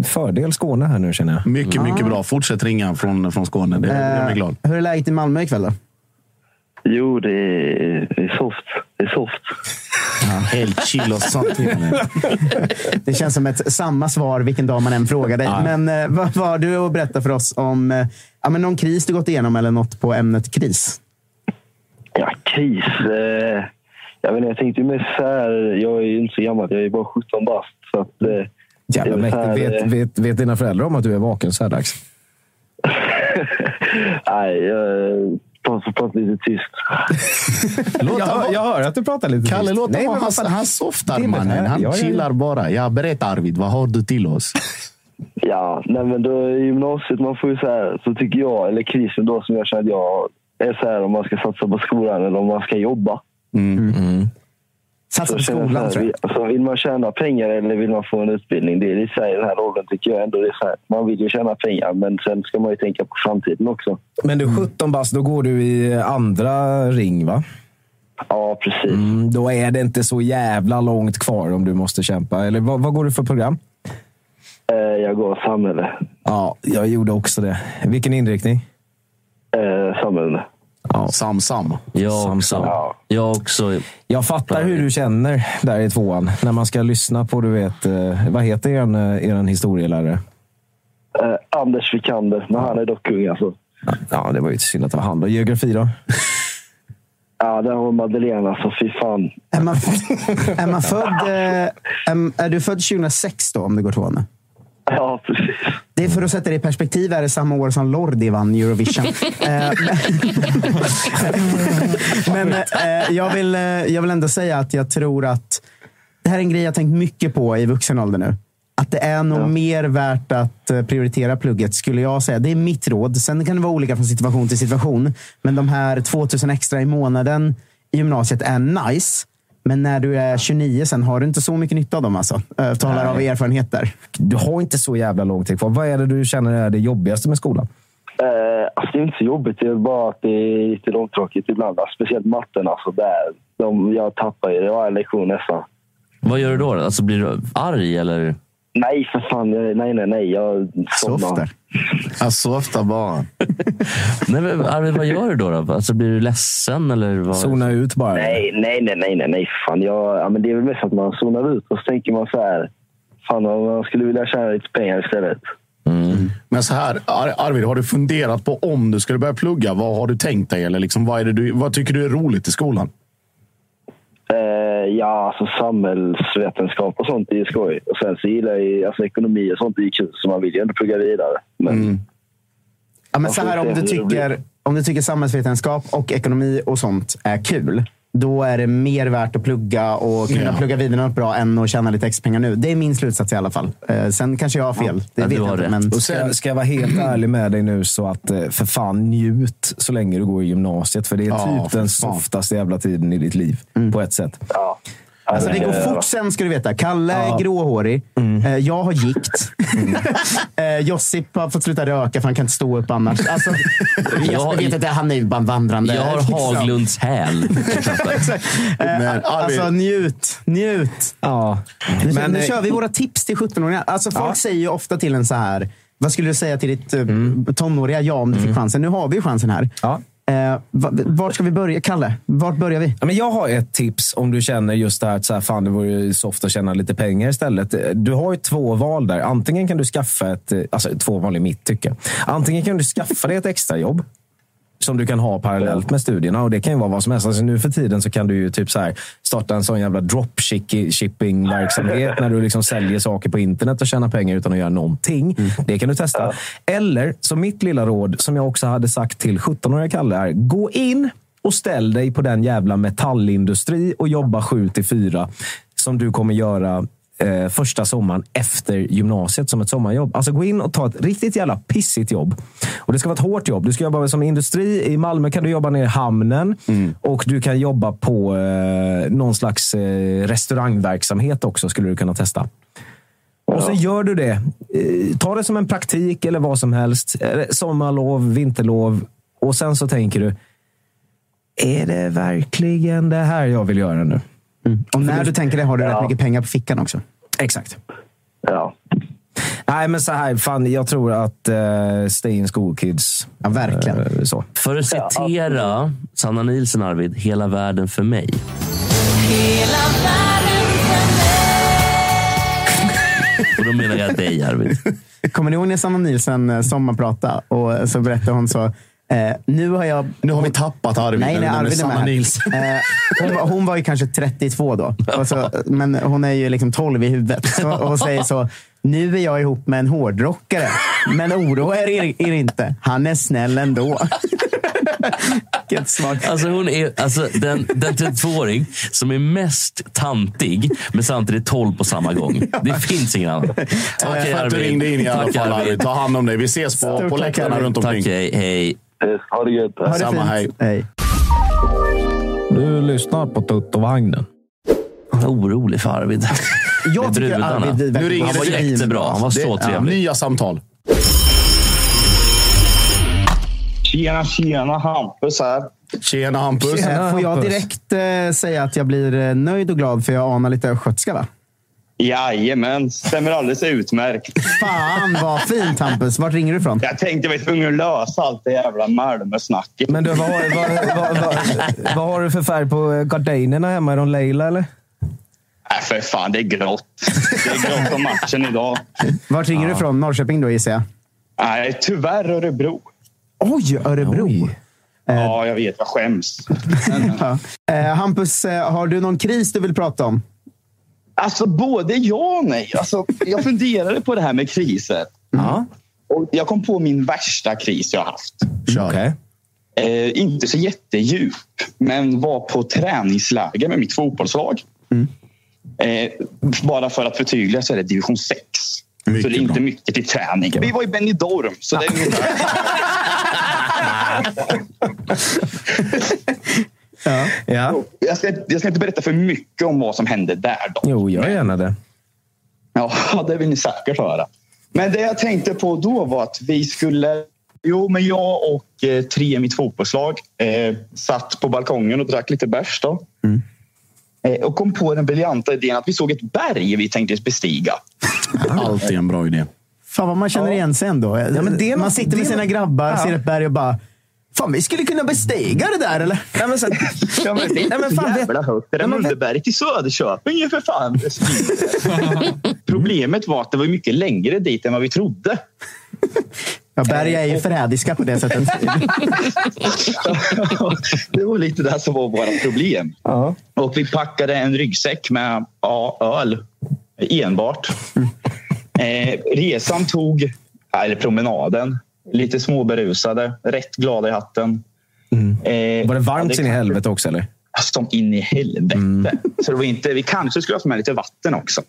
S4: Fördel Skåne här nu känner jag.
S5: Mycket,
S2: Ah.
S5: mycket bra. Fortsätt ringa från, från Skåne. Det, jag
S2: Eh,
S5: blir glad.
S2: Hur är läget i Malmö ikväll då?
S11: Jo, det är, det är soft. Det är soft.
S5: Helt chill och sånt.
S2: Det känns som ett samma svar vilken dag man än frågar dig. Men eh, vad, vad har du att berätta för oss om eh, ja, men någon kris du gått igenom eller något på ämnet kris?
S11: Ja, kris. Eh, jag vet inte, jag tänkte mest så här. Jag är ju inte så gammal. Jag är bara 17 bast. Så att, eh,
S4: Jävla mäktigt. Vet,
S11: eh,
S4: vet, vet dina föräldrar om att du är vaken så här dags? [LAUGHS]
S11: Nej, jag pratar, pratar lite tyst. [LAUGHS]
S5: Låt
S4: jag, jag hör att du pratar lite
S5: Kalle,
S4: tyst.
S5: låt
S4: Nej,
S5: honom Han, han softar mannen. Han
S4: Ja, ja,
S5: chillar bara. Ja, berätta Arvid, vad har du till oss? [LAUGHS]
S11: Ja, nej men då i gymnasiet, man får ju så här, så tycker jag, eller krisen då som jag känner att jag är så här om man ska satsa på skolan eller om man ska jobba.
S2: Satsa
S11: Så
S2: på skolan tror jag.
S11: Alltså, vill man tjäna pengar eller vill man få en utbildning? Det är i den här åldern tycker jag ändå. Det är så här, man vill ju tjäna pengar men sen ska man ju tänka på framtiden också.
S4: Men du, 17 bast, då går du i andra ring, va?
S11: Ja, precis.
S4: Mm, då är det inte så jävla långt kvar om du måste kämpa. Eller vad, vad går du för program?
S11: Eh, jag går samhälle.
S4: Ja, jag gjorde också det. Vilken inriktning?
S11: Eh, samhälle.
S4: Ja.
S5: Sam, sam.
S3: Jag
S4: Sam.
S3: Jag också.
S4: Jag fattar hur du känner där i tvåan. När man ska lyssna på, du vet, eh, vad heter er, er historielärare?
S11: Eh, Anders Vikander, men han är dock ung alltså.
S4: Ja, det var ju synd att det var han. då. Geografi då?
S11: Ja, där har Madeleine alltså. Fy fan.
S2: Är man, [LAUGHS] är, man född, eh, är, är du född 2006 då, om det går tvåan?
S11: Ja, precis.
S2: Det är för att sätta det i perspektiv är det samma år som Lordi vann Eurovision. [LAUGHS] Eh, [LAUGHS] men eh, jag, vill, eh, jag vill ändå säga att jag tror att det här är en grej jag tänkt mycket på i vuxen ålder nu. Att det är nog mer värt att prioritera plugget, skulle jag säga. Det är mitt råd. Sen kan det vara olika från situation till situation. Men de här 2000 extra i månaden i gymnasiet är nice. Men när du är 29 sen har du inte så mycket nytta av dem. Alltså. Jag talar av
S4: Nej.
S2: erfarenheter.
S4: Du har inte så jävla lång tid kvar. Vad är det du känner är det jobbigaste med skolan?
S11: Eh, alltså, det är inte så jobbigt. Det är bara att det är lite långtråkigt ibland. Alltså, speciellt matten. Alltså, där, de, jag tappar ju det varje lektion nästan.
S3: Vad gör du då? Alltså, blir du arg eller?
S11: Nej, för fan. eh, Nej, nej, nej. Jag somnar.
S5: Jag softar bara.
S3: Nej, [LAUGHS] men, Arvid, vad gör du då? då? Alltså, blir du ledsen? Eller vad?
S4: Zona ut bara?
S11: Nej, nej, nej, nej, nej, nej. Fan, jag, ja, men det är väl mest att man zonar ut och så tänker man så här. Fan, om man skulle vilja tjäna lite pengar istället.
S5: Men så här, Ar- Arvid, har du funderat på om du skulle börja plugga? Vad har du tänkt dig? Eller liksom, vad, är det du, vad tycker du är roligt i skolan?
S11: Eh, ja, alltså samhällsvetenskap och sånt är ju skoj. Och sen så gillar jag ju, alltså, ekonomi och sånt är ju kul, så man vill ju ändå plugga vidare. Men,
S2: Ja, men så här, om, du tycker, om du tycker samhällsvetenskap och ekonomi och sånt är kul, då är det mer värt att plugga och kunna
S5: Ja.
S2: plugga vidare något bra än att tjäna lite extra pengar nu. Det är min slutsats i alla fall. Eh, sen kanske jag har fel. Det
S3: Ja,
S2: vet
S3: du
S2: jag inte. Men...
S4: Och ska, ska jag vara helt [CLEARS THROAT] ärlig med dig nu så att eh, för fan njut så länge du går i gymnasiet. För det är
S5: Ja,
S4: typ den softaste jävla tiden i ditt liv. På ett sätt.
S11: ja.
S2: Alltså, det går
S11: ja,
S2: fort sen ska du veta. Kalle är
S4: Ja.
S2: gråhårig. Eh, Jag har gikt. [LAUGHS] Eh, Josip har fått sluta röka för han kan inte stå upp annars. Alltså, [LAUGHS] jag
S3: har-
S2: vet inte, han är ju bara en vandrande...
S3: Jag har
S2: liksom.
S3: Haglunds häl. [LAUGHS]
S2: Eh,
S5: Men,
S2: alltså njut, njut.
S4: Ja.
S2: Nu,
S4: Men,
S2: nu
S4: eh,
S2: kör vi våra tips till 17-åringar. Alltså, folk
S4: Ja.
S2: säger ju ofta till en så här, vad skulle du säga till ditt eh, tonåriga jag om du fick chansen? Nu har vi chansen här.
S4: Ja.
S2: Eh, vart ska vi börja? Kalle, vart börjar vi?
S4: Ja, men jag har ett tips om du känner just det här att så här, fan, det vore ju soft att tjäna lite pengar istället. Du har ju två val där. Antingen kan du skaffa ett, eh, alltså två val i mitt tycke. Antingen kan du skaffa dig ett extrajobb som du kan ha parallellt med studierna. Och Det kan ju vara vad som helst. Alltså nu för tiden så kan du ju typ så här starta en sån jävla dropshipping-verksamhet när du liksom säljer saker på internet och tjänar pengar utan att göra någonting. Det kan du testa. Eller, så mitt lilla råd som jag också hade sagt till 17-åriga Kalle är, gå in och ställ dig på den jävla metallindustri och jobba 7 till 4 som du kommer göra eh, första sommaren efter gymnasiet som ett sommarjobb. Alltså gå in och ta ett riktigt jävla pissigt jobb. Och Det ska vara ett hårt jobb. Du ska jobba som industri. I Malmö kan du jobba nere i hamnen och du kan jobba på eh, någon slags eh, restaurangverksamhet också skulle du kunna testa. Och så gör du det. Eh, Ta det som en praktik eller vad som helst. Eller Sommarlov, vinterlov. Och sen så tänker du, är det verkligen det här jag vill göra nu?
S2: Och när du tänker det har du rätt mycket pengar på fickan också.
S4: Exakt.
S11: Ja.
S4: Nej, men så här. Fan, jag tror att uh, Stay in School Kids...
S2: Ja, verkligen.
S4: eh, så.
S3: För att citera Sanna Nielsen, Arvid, hela världen för mig. Och då menar jag dig, Arvid.
S2: Kommer ni ihåg när Sanna Nielsen eh, sommarpratade och så berättade hon så Eh, nu har jag...
S5: Nu har vi tappat Arvid.
S2: Nej, nej, Arvid är
S5: Sanna
S2: med.
S5: Nielsen.
S2: Eh, hon, var- hon var ju kanske 32 då. Och så, men hon är ju liksom 12 i huvudet. Så, och säger så. Nu är jag ihop med en hårdrockare. Men oroa er, er inte. Han är snäll ändå. [LAUGHS] Vilket.
S3: Alltså hon är alltså den, den 32-åring som är mest tantig, men samtidigt 12 på samma gång. Det finns ingen annan. Tack
S5: för att du ringde in i alla fall Arvid. Ta hand om dig. Vi ses på,
S2: Stort
S5: på läktarna runt omkring.
S3: Tack, hej. hej.
S11: Ha det gött.
S2: Ha det
S5: Samma,
S2: fint. hej.
S4: Du lyssnar på Tuttovagnen.
S3: Jag är orolig för Arvid. [LAUGHS]
S2: Jag tycker. Arvid
S5: Nu ringer
S3: Han var jättebra. Han var så
S5: Det-
S3: trevlig.
S5: Nya samtal.
S12: Tjena, tjena. Hampus här.
S5: Tjena Hampus.
S2: Eh, Får jag direkt eh, säga att jag blir eh, nöjd och glad för jag anar lite östgötska va?
S12: Jajamän, stämmer alldeles utmärkt.
S2: Fan vad fint Hampus. Vart ringer du ifrån?
S12: Jag tänkte vi var tvungna att lösa allt det jävla Malmö-snacket.
S4: Men du, vad, har- vad, vad, vad, vad har du för färg på eh, gardinerna hemma? Är de lila eller?
S12: Nej, för fan, det är grått. Det är grått på matchen idag.
S2: Vart ringer du ifrån? Norrköping då gissar jag?
S12: Nej, tyvärr Örebro.
S2: Oj, Örebro.
S12: Ja, jag vet. Jag skäms. [LAUGHS]
S2: Ja. Eh, Hampus, eh, har du någon kris du vill prata om?
S12: Alltså, både ja och nej. Alltså, jag funderade på det här med kriser.
S4: Ja.
S12: Och jag kom på min värsta kris jag har haft.
S4: Okej.
S12: Eh, inte så jättedjup, men var på träningsläger med mitt fotbollslag. Eh, bara för att förtydliga så är det division 6. så det är inte
S5: bra.
S12: mycket till träning. Vi var i Benidorm, så det är [LAUGHS] [LAUGHS] [LAUGHS] ungefär...
S4: Ja.
S12: jag, ska, jag ska inte berätta för mycket om vad som hände där. Då.
S4: Jo, gör gärna det.
S12: Ja, [LAUGHS] det vill ni säkert höra. Men det jag tänkte på då var att vi skulle... Jo, men jag och eh, tre i mitt fotbollslag eh, satt på balkongen och drack lite bärs. Då. Eh, och kom på den briljanta idén att vi såg ett berg vi tänkte bestiga. [LAUGHS]
S5: Alltid en bra idé.
S2: Fan vad man känner igen sig ändå.
S4: men det är
S2: man sitter med sina grabbar,
S4: Ja.
S2: ser ett berg och bara Fan, vi skulle kunna bestiga det där eller?
S4: Nej, men, så,
S12: Ja, men det är
S4: Nej, men fan,
S12: jävla högt. Det
S4: men-
S12: Mulleberget i Söderköping är för fan [LAUGHS] Problemet var att det var mycket längre dit än vad vi trodde.
S2: Ja, berg är ju förrädiska på det sättet. [LAUGHS]
S12: det var lite det som var våra problem. Och vi packade en ryggsäck med ja, öl enbart. Eh, resan tog, eller promenaden, lite småberusade, rätt glada i hatten. Eh,
S4: var det varmt
S12: ja,
S4: sin i helvete också eller?
S12: Som in i helvete. Så det var inte, vi kanske skulle haft med lite vatten också.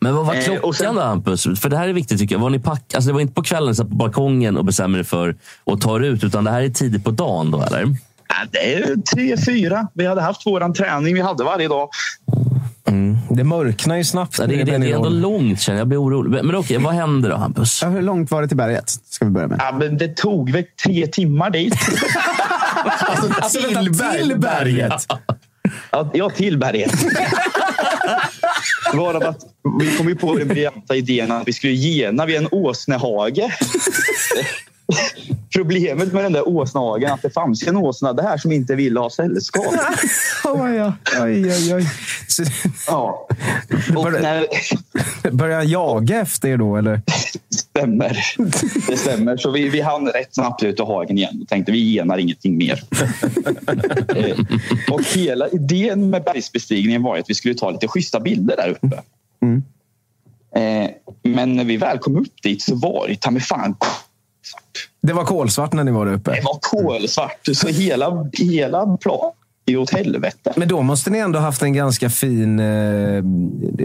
S3: Men vad var
S12: Eh,
S3: klockan
S12: sen-
S3: då Hampus? För det här är viktigt tycker jag. Var ni pack... alltså, det var inte på kvällen så på balkongen och bestämmer er för att ta er ut, utan det här är tidigt på dagen då eller?
S12: Ja, det är tre, fyra. Vi hade haft våran träning vi hade varje dag.
S4: Det mörknar ju snabbt.
S3: Ja, det, det, det är ändå långt känner jag. Jag blir orolig. Men, okej, vad händer då Hampus?
S2: Ja, hur långt var det till berget? Ska vi börja med.
S12: Ja, men det tog väl tre timmar dit. [LAUGHS]
S5: Alltså, till, berg, berget.
S12: Ja, ja, till berget. Varav att vi kom ju på den briljanta idén att vi skulle gena vid en åsnehage. [LAUGHS] Problemet med den där åsnehagen är att det fanns en åsna där som inte ville ha sällskap. [LAUGHS]
S4: Oj, oj, oj, oj. Så,
S12: Ja. [LAUGHS] Och när,
S4: han jaga efter er då eller?
S12: stämmer. Det stämmer. Så vi, vi hann rätt snabbt ut ur hagen igen och tänkte vi genar ingenting mer. Eh, och hela idén med bergsbestigningen var att vi skulle ta lite schyssta bilder där uppe. Eh, men när vi väl kom upp dit så var det ta mig fan
S4: Det var kolsvart när ni var där uppe.
S12: det var kolsvart. Så hela, hela plan är åt helvete.
S4: Men då måste ni ändå haft en ganska fin eh,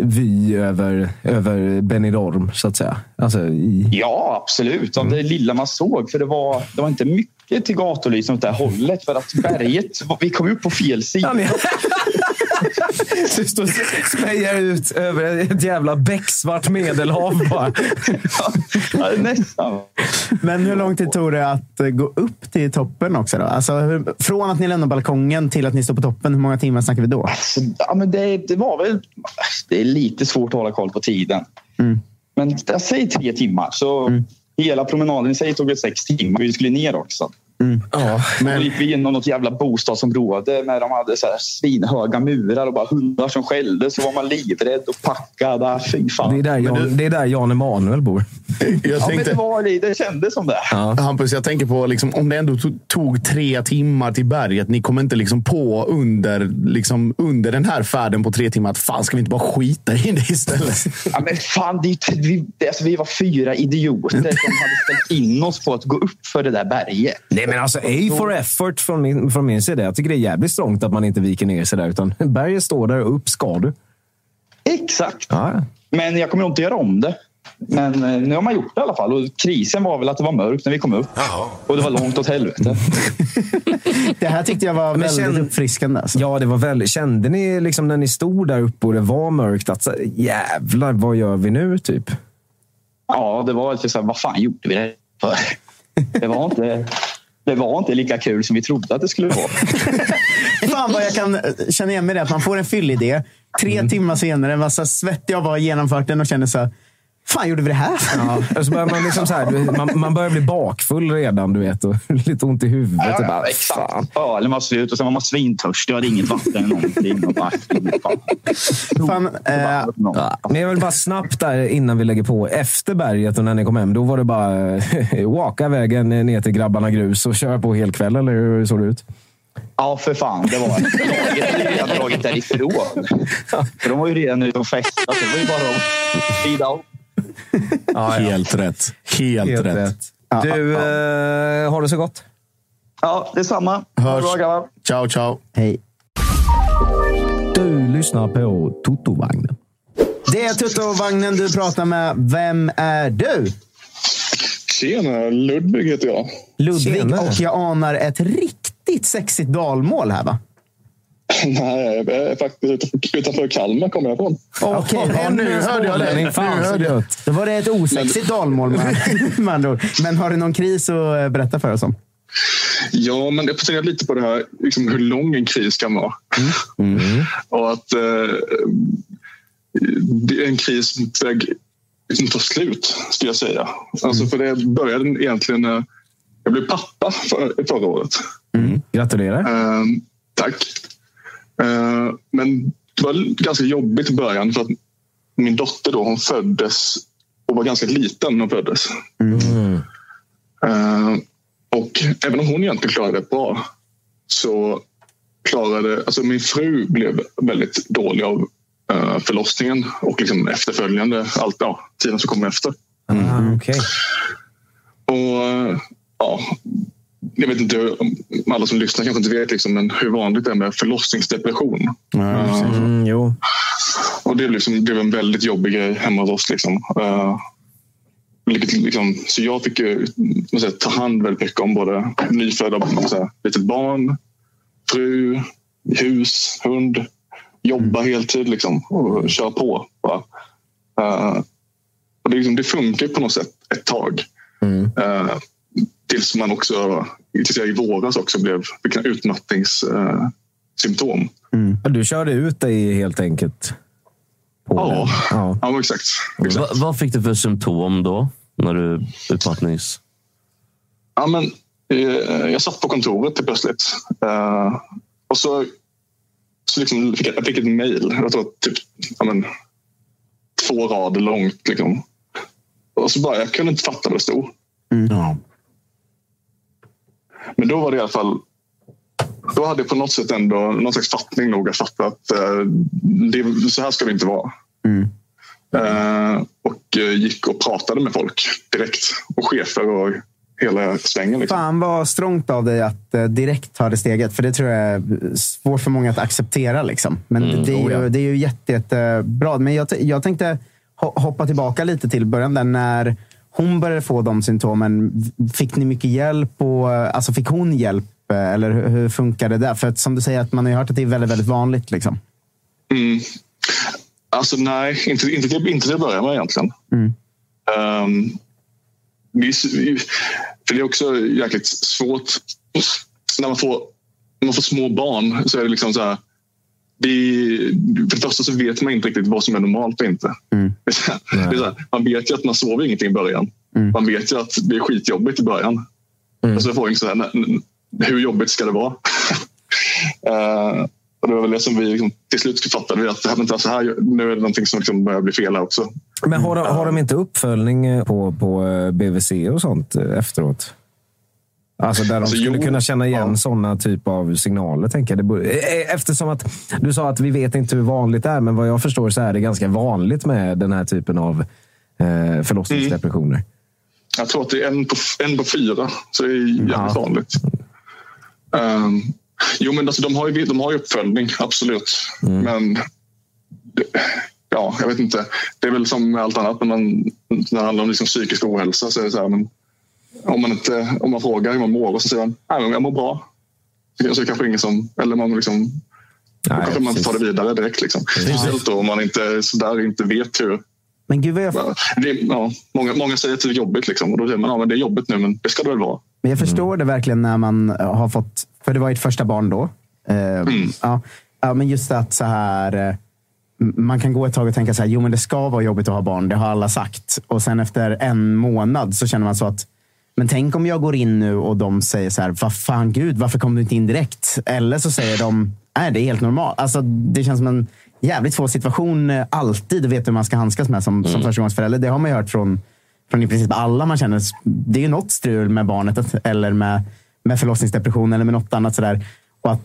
S4: vy över, över Benidorm, så att säga. Alltså, i...
S12: Ja, absolut. Av det lilla man såg. För det var, det var inte mycket till gatulysning åt det här hållet. För att berget, [LAUGHS] vi kom upp på fel sida.
S4: Ja, [LAUGHS] [LAUGHS] Du står och spejar ut över ett jävla becksvart medelhav bara.
S12: Ja, nästan.
S2: Men hur lång tid tog det att eh, gå upp till toppen också? Då? Alltså, hur, från att ni lämnar balkongen till att ni står på toppen, hur många timmar snackar vi då?
S12: Så, ja, men det, det var väl... Det är lite svårt att hålla koll på tiden.
S2: Mm.
S12: Men jag säger tre timmar. Så hela promenaden i sig tog väl sex timmar. Vi skulle ner också.
S4: Ja,
S12: Men... Då gick vi igenom något jävla bostadsområde med de hade så här svinhöga murar och bara hundar som skällde. Så var man livrädd och packad. Ah, Fy fan.
S4: det, är där Jan, det är där Jan Emanuel bor.
S5: Jag
S12: Ja, men
S5: tänkte,
S12: det, var, det, det kändes som det.
S5: Hampus, jag tänker på liksom, om det ändå to- tog tre timmar till berget. Ni kom inte liksom på under, liksom, under den här färden på tre timmar att fan, ska vi inte bara skita i det istället? [LAUGHS]
S12: Ja, men fan, det, vi, alltså, vi var fyra idioter som hade ställt in oss på att gå upp för det där berget.
S4: Nej, men alltså A for effort från min, från min sida. Jag tycker det är jävligt strångt att man inte viker ner sig där. Utan [LAUGHS] berget står där och upp ska du.
S12: Exakt.
S4: Ja.
S12: Men jag kommer inte göra om det. Men eh, nu har man gjort det i alla fall. Och krisen var väl att det var mörkt när vi kom upp. Och det var långt åt helvete. [LAUGHS]
S2: Det här tyckte jag var
S4: Men
S2: väldigt
S4: känn-
S2: uppfriskande. Alltså.
S4: Ja, det var väldigt... Kände ni liksom när ni stod där uppe och det var mörkt att jävlar, vad gör vi nu? Typ.
S12: Ja, det var lite så här, vad fan gjorde vi det för? Det var inte, det var inte lika kul som vi trodde att det skulle vara. [LAUGHS]
S2: Fan vad jag kan eh, känna igen mig i det. Att man får en fyllidé. Tre
S4: Mm.
S2: timmar senare, var så svettig att ha genomfört den och känner så här, fan gjorde vi det här?
S4: Ja, så börjar man, liksom så här, man, man börjar bli bakfull redan, du vet. Och [LAUGHS] lite ont i huvudet. och bara, fan.
S12: exakt. Ölen var slut och sen var man svintörstig och hade inget vatten eller någonting. Och bara, fan.
S2: Fan, eh,
S4: Men jag vill bara snabbt där innan vi lägger på. Efter berget och när ni kom hem, då var det bara eh, walka vägen ner till grabbarna grus och köra på hel kväll, eller hur såg det ut?
S12: Ja, för fan. Det var laget redan dragit därifrån. För de var ju redan ute och festade. Det var ju bara att fida av.
S5: Helt rätt. Helt,
S4: Helt
S5: rätt.
S4: rätt. Du, eh, har det så gott.
S12: Ja, detsamma. Ha det
S5: Hörs.
S12: bra.
S5: Ciao, ciao.
S2: Hej.
S4: Du lyssnar på Toto-vagnen.
S2: Det är Tutto-vagnen du pratar med. Vem är du?
S13: Tjena, Ludvig heter jag.
S2: Ludvig
S4: Tjenare.
S2: och jag anar ett riktigt sexigt dalmål här va? [LAUGHS]
S13: Nej, jag är faktiskt utanför, Kalmar kommer jag ifrån.
S2: Okej,
S5: ja, nu hörde jag det. Nu
S4: Fan, så
S5: hörde jag.
S2: Då var det ett osexigt dalmål med, [LAUGHS] med andra ord. Men har du någon kris att eh, berätta för oss om?
S13: Ja, men jag funderar lite på det här, liksom hur lång en kris kan vara. Och att eh, det är en kris liksom ta slut, skulle jag säga. Alltså, för det började egentligen när jag blev pappa för, förra året.
S4: Gratulerar.
S13: Eh, tack. Eh, men det var ganska jobbigt i början för att min dotter då, hon föddes och var ganska liten när hon föddes. Eh, och även om hon egentligen klarade det bra så klarade... Alltså min fru blev väldigt dålig av eh, förlossningen och liksom efterföljande, allt, ja, tiden som kom efter.
S4: Ah, okej.
S13: Och ja, jag vet inte om alla som lyssnar kanske inte vet liksom, men hur vanligt det är med förlossningsdepression.
S4: Mm, jo.
S13: Och det, liksom, det var en väldigt jobbig grej hemma hos oss. Liksom. Uh, liksom, så jag fick ju man säger, ta hand väldigt mycket om både nyfödda litet barn, fru, hus, hund. Jobba heltid liksom, och köra på. Eh, och det, liksom, det funkar på något sätt ett tag. Eh, tills man också tills jag i våras också blev fick en utmattningssymptom.
S4: Ja, Du körde ut dig helt enkelt. På
S13: Ja.
S4: ja.
S13: Ja, men exakt.
S3: Va, vad fick du för symptom då? När du utmattnings...
S13: Ja, men, eh, jag satt på kontoret till plötsligt. Eh, och så, så liksom fick jag, jag fick ett mejl. Jag tror typ ja, men, två rader långt. Liksom. Och så bara, jag kunde inte fatta vad det stod.
S5: Ja.
S13: Men då var det i alla fall... Då hade jag på något sätt ändå någon slags fattning nog att fatta att eh, det, så här ska det inte vara. Eh, och eh, gick och pratade med folk direkt. Och chefer och hela svängen. Liksom.
S2: Fan vad strångt av dig att direkt ta det steget. För det tror jag är svårt för många att acceptera. Liksom. Men
S3: Mm,
S2: det, är
S3: ja.
S2: ju, det är ju jätte, jättebra. Men jag, jag tänkte ho- hoppa tillbaka lite till början. Där när hon började få de symptomen, fick ni mycket hjälp? Och, alltså fick hon hjälp? eh, Eller hur, funkar det där? För att, som du säger, att man har ju hört att det är väldigt, väldigt vanligt. Liksom.
S13: Mm. Alltså nej, inte, inte, till, inte till att börja med egentligen.
S2: Mm.
S13: Um, för det är också jäkligt svårt. När man får, när man får små barn så är det liksom så här. Det, för det första så vet man inte riktigt vad som är normalt och inte.
S2: Mm. [LAUGHS]
S13: Det är så här, man vet ju att man sover ingenting i början. Man vet ju att det är skitjobbigt i början. Och så är frågan så här, "Nej, nej, hur jobbigt ska det vara? [LAUGHS] Eh, och det var väl det som vi liksom, till slut fattade. Att det här, vänta, så här, nu är det någonting som liksom börjar bli fel här också.
S4: Men har de, har de inte uppföljning på, på eh, BVC och sånt efteråt? Alltså där de
S13: Alltså,
S4: skulle
S13: jo.
S4: kunna känna igen sådana typ av signaler. Tänker jag. Borde, eh, eftersom att du sa att vi vet inte hur vanligt det är, men vad jag förstår så är det ganska vanligt med den här typen av eh, förlossningsdepressioner.
S13: Jag tror att det är en på, en på fyra, så det är jävligt vanligt. Um, jo, men alltså, de, har ju, de har ju uppföljning, absolut. Men ja, jag vet inte. Det är väl som med allt annat när, man, när det handlar om liksom psykisk ohälsa. Så är det så här, men om, man inte, om man frågar hur man mår och så säger man "Nej, men jag mår bra. Så kanske ingen som... Eller man liksom, då kanske man tar det vidare direkt. Liksom. Speciellt då om man inte, så där, inte vet hur...
S2: Men gud vad jag...
S13: Det, ja, många, många säger att det är jobbigt. Liksom, och då säger man ja, men det är jobbigt nu, men det ska det väl vara.
S2: Men jag förstår det verkligen när man har fått... För det var ert första barn då. Eh, ja, ja, men just att så här... eh, Man kan gå ett tag och tänka så här, jo men det ska vara jobbigt att ha barn, det har alla sagt. Och sen efter en månad så känner man så att, men tänk om jag går in nu och de säger så här, vad fan gud, varför kom du inte in direkt? Eller så säger de, nej det är helt normalt. Alltså, det känns som en jävligt svår situation eh, alltid att veta hur man ska handskas med som, som förstagångsförälder. Det har man ju hört från, från i princip alla man känner. Det är ju något strul med barnet eller med, med förlossningsdepression eller med något annat sådär. Och att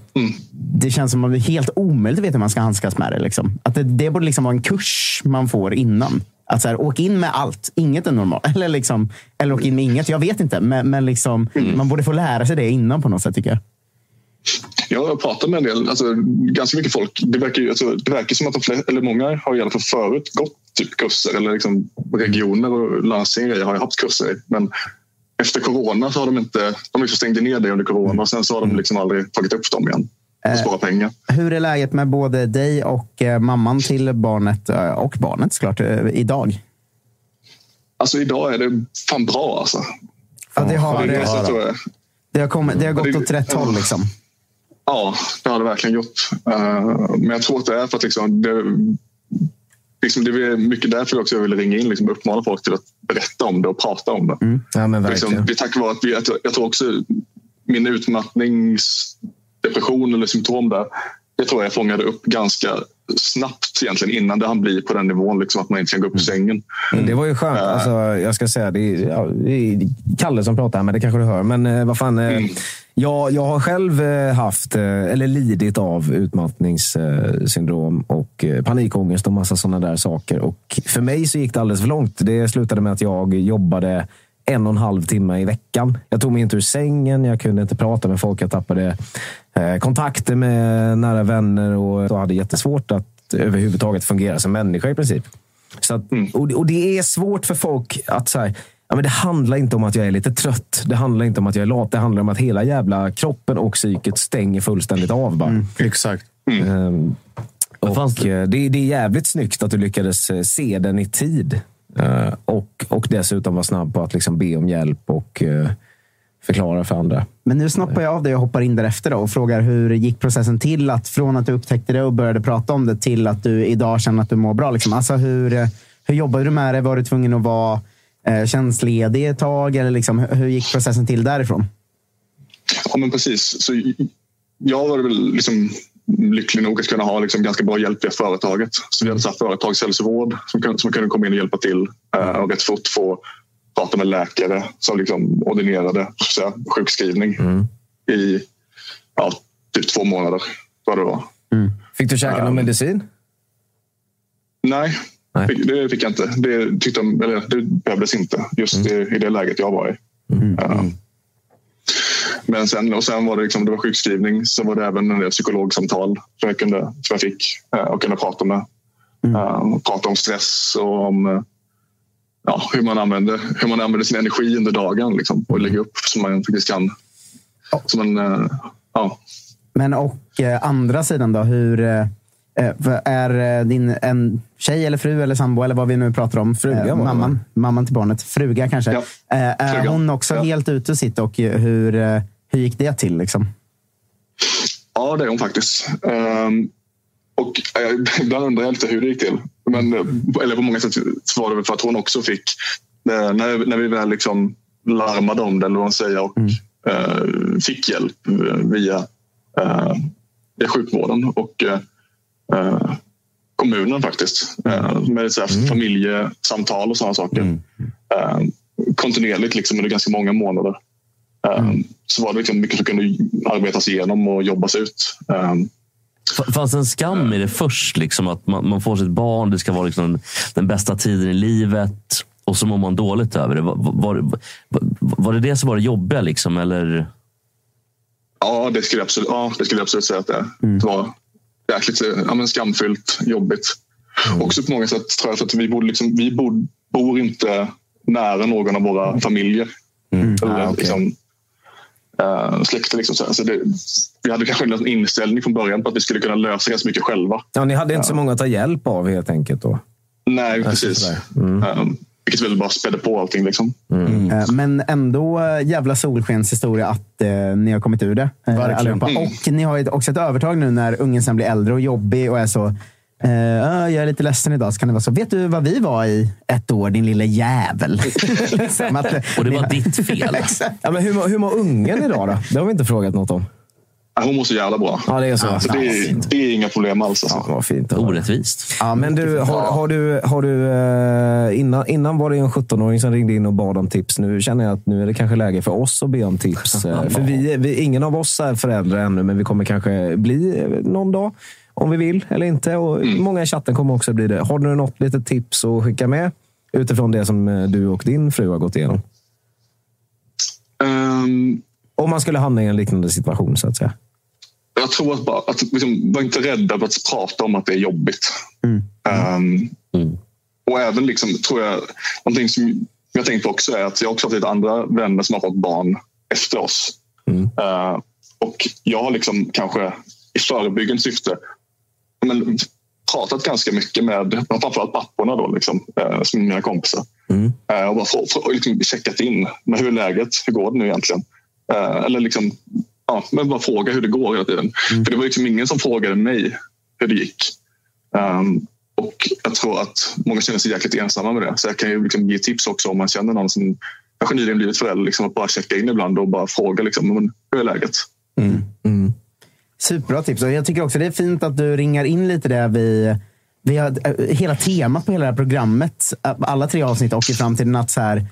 S2: Det känns som att det är helt omöjligt att veta hur man ska handskas med det. Liksom. Att det, det borde liksom vara en kurs man får innan. Att så här, åk in med allt, inget är normalt. [LAUGHS] Eller, liksom, eller åk in med inget, jag vet inte. Men, men liksom, man borde få lära sig det innan på något sätt tycker jag.
S13: Jag har pratat med en del, alltså, ganska mycket folk. Det verkar, alltså, det verkar som att de flesta, eller många har i alla fall förut gått typ kurser. Eller liksom regioner och landsting har haft kurser. Men efter corona så har de inte... De liksom stängde ner det under corona och sen så har de liksom aldrig tagit upp dem igen. Och sparat pengar.
S2: Hur är läget med både dig och eh, mamman till barnet, eh, och barnet såklart, eh, idag?
S13: Alltså idag är det fan bra alltså.
S2: Ja, det har,
S13: det, är
S2: det, har, kommit, det har gått åt rätt håll. Liksom.
S13: Ja, det har det verkligen gjort. Eh, men jag tror att det är för att liksom, det, liksom, det är mycket därför också jag ville ringa in liksom, och uppmana folk till att berätta om det och prata om det.
S4: Ja, men
S13: För
S4: verkligen.
S13: Liksom, det är tack vare att vi, jag, tror- också min utmattningsdepression eller symptom där, det tror jag fångade upp ganska snabbt egentligen innan det han blir på den nivån liksom, att man inte kan gå upp ur sängen.
S4: Men Det var ju skönt. Alltså, jag ska säga, det är, ja, det är Kalle som pratar här, men det kanske du hör. Men eh, vad fan. Eh, jag, jag har själv eh, haft, eh, eller lidit av utmattningssyndrom och eh, panikångest och massa sådana där saker. Och för mig så gick det alldeles för långt. Det slutade med att jag jobbade en och en halv timme i veckan. Jag tog mig inte ur sängen, jag kunde inte prata med folk. Jag tappade eh, kontakter med nära vänner och så hade jättesvårt att överhuvudtaget fungera som människa i princip. Så att, och, det- och det är svårt för folk att säga Ja, men det handlar inte om att jag är lite trött. Det handlar inte om att jag är lat. Det handlar om att hela jävla kroppen och psyket stänger fullständigt av. Bara.
S5: Exakt.
S4: Ehm, och eh, det, det är jävligt snyggt att du lyckades eh, se den i tid. Eh, och, och dessutom vara snabb på att liksom be om hjälp och eh, förklara för andra.
S2: Men nu snoppar jag av det och hoppar in därefter då och frågar hur gick processen till att från att du upptäckte det och började prata om det till att du idag känner att du mår bra? Liksom. Alltså hur, hur jobbade du med det? Var du tvungen att vara eh, tjänstledig ett tag? Eller liksom, hur hur gick processen till därifrån?
S13: Ja, men precis. Så jag var väl liksom lycklig nog att kunna ha liksom ganska bra hjälp via företaget. Så vi hade så företagshälsovård som, kunde- som kunde komma in och hjälpa till eh, och rätt fort få prata med läkare som liksom ordinerade att säga, sjukskrivning i ja, typ två månader. Vad det var.
S4: Fick du käka någon medicin?
S13: Nej, Fick, det fick jag inte. Det, tyckte de, eller, det behövdes inte just i, i det läget jag var i. Ja. Men sen, och sen var det, liksom, det var sjukskrivning. Sen var det även en del psykologsamtal som jag, kunde, som jag fick eh, och kunde prata med. Eh, prata om stress och om eh, ja, hur, man använder, hur man använder sin energi under dagen liksom, och lägga upp så man faktiskt kan. Som en, eh, ja.
S2: Men och eh, andra sidan då, hur... Eh, Är din en tjej eller fru eller sambo eller vad vi nu pratar om,
S4: Fruga
S2: eh, mamman, mamman till barnet, fruga kanske.
S13: Ja.
S2: Är
S13: Fruga.
S2: hon också
S13: Ja.
S2: helt ute och sitter och hur, hur gick det till? Liksom?
S13: Ja, det är hon faktiskt. Ehm, och [LAUGHS] ibland undrar jag lite hur det gick till. Men, eh, eller på många sätt var det väl för att hon också fick, eh, när, när vi väl liksom larmade om det, eller vad man säger, och eh, fick hjälp via, eh, via sjukvården och eh, eh, kommunen faktiskt. Med så här familjesamtal och sådana saker. Eh, kontinuerligt liksom, under ganska många månader. Eh, Så var det liksom mycket som kunde arbetas igenom och jobbas ut.
S3: Fanns det en skam i det först? Liksom, att man, man får sitt barn, det ska vara liksom den bästa tiden i livet och så mår man dåligt över det. Var, var, var, det det som var det jobbiga? Liksom, eller?
S13: Ja, det skulle jag absolut, ja, det skulle jag absolut säga att det, är. det var. Jäkligt ja, men skamfyllt, jobbigt. Också på många sätt tror jag att vi, bor, liksom, vi bor, bor inte nära någon av våra familjer. Eller,
S4: Ah, okej.
S13: liksom, eh, släkter. Liksom, så så det, vi hade kanske en inställning från början på att vi skulle kunna lösa ganska mycket själva.
S4: Ja, ni hade inte så många att ta hjälp av helt enkelt då?
S13: Nej, precis. Um, vilket väl bara spädde på allting. Liksom.
S2: Eh, Men ändå eh, jävla solskenshistoria att eh, ni har kommit ur det. eh.
S13: Mm.
S2: Och ni har ju också ett övertag nu när ungen sen blir äldre och jobbig och är så "Ah, jag är lite ledsen idag. Så kan det vara så. Vet du vad vi var i ett år, din lille jävel? [LAUGHS] liksom att, eh,
S3: Och det var ditt fel. [LAUGHS]
S4: Ja, men hur, hur mår ungen idag då? Det har vi inte frågat något om.
S13: Hon mår så jävla bra.
S4: Ja, det är så.
S13: Så det, är, det är inga problem alls. Alltså.
S4: Ja, vad fint.
S3: Orättvist.
S2: Ja,
S4: Men du, har, har du, har du eh, innan, innan var det en 17-åring som ringde in och bad om tips. Nu känner jag att nu är det kanske läge för oss att be om tips. [LAUGHS] För vi, vi, ingen av oss är föräldrar ännu, men vi kommer kanske bli någon dag. Om vi vill eller inte. Och Många i chatten kommer också bli det. Har du något litet tips att skicka med? Utifrån det som eh, du och din fru har gått igenom.
S13: Ehm,
S4: Om man skulle hamna i en liknande situation, så att säga.
S13: jag tror att, bara, att liksom, var inte rädda för att prata om att det är jobbigt. Ehm, Och även liksom, tror jag, någonting som jag tänkt på också är att jag också har lite andra vänner som har fått barn efter oss. Eh, och jag har liksom kanske i förebyggande syfte men, pratat ganska mycket med framförallt papporna då, liksom, eh, som mina kompisar. Eh, och bara få, få, liksom, checkat in. Men hur är läget? Hur går det nu egentligen? Eh, eller liksom, ja, men bara fråga hur det går hela tiden. För det var liksom ingen som frågade mig hur det gick. Um, och jag tror att många känner sig jäkligt ensamma med det. Så jag kan ju liksom ge tips också om man känner någon som kanske nyligen blivit förälder. Liksom, att bara checka in ibland och bara fråga liksom, hur är läget?
S2: Superbra tips. Och jag tycker också det är fint att du ringar in lite det vi... vi har, eh, hela temat på hela det här programmet, eh, alla tre avsnitt och i framtiden, att så här,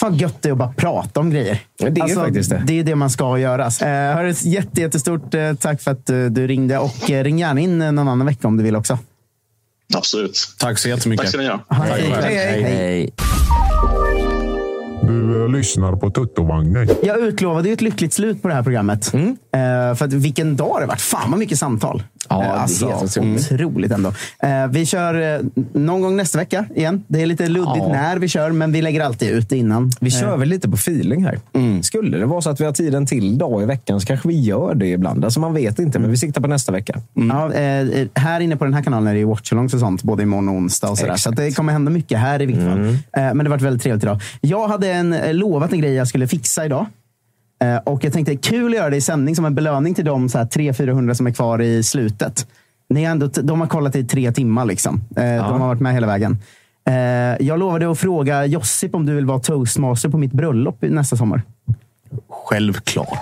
S2: fan gött det är att bara prata om grejer.
S4: Ja, det är faktiskt det.
S2: Det är det man ska göra. Eh, hörru, jätte, jättestort eh, tack för att eh, du ringde och eh, ring gärna in någon annan vecka om du vill också.
S13: Absolut.
S5: Tack så jättemycket.
S13: Tack ska ni ha.
S2: Hej, hej, hej.
S3: Hej.
S14: Eh, lyssnar på Tuttovagnen.
S2: Jag utlovade ju ett lyckligt slut på det här programmet.
S4: Mm.
S2: Eh, för att vilken dag det varit. Fan vad mycket samtal.
S4: Ja, det är
S2: Eh, alltså,
S4: helt otroligt.
S2: ändå. Eh, vi kör eh, någon gång nästa vecka igen. Det är lite luddigt
S4: Ja.
S2: när vi kör, men vi lägger alltid ut innan.
S4: Vi kör
S2: Eh,
S4: väl lite på feeling här. Skulle det vara så att vi har tid en till dag i veckan så kanske vi gör det ibland. Alltså man vet inte, men vi siktar på nästa vecka.
S2: Ja, eh, här inne på den här kanalen är det ju watchalongs och sånt, både imorgon och onsdag. Och sådär. Så det kommer hända mycket här i vilket fall. Eh, men det har varit väldigt trevligt idag. Jag hade en, eh, lovat en grej jag skulle fixa idag. Eh, och jag tänkte, kul att göra det i sändning som en belöning till de så här 300-400 som är kvar i slutet. Ni har ändå, de har kollat i tre timmar. Liksom. Eh, De har varit med hela vägen. Eh, jag lovade att fråga Josip om du vill vara toastmaster på mitt bröllop nästa sommar.
S5: Självklart.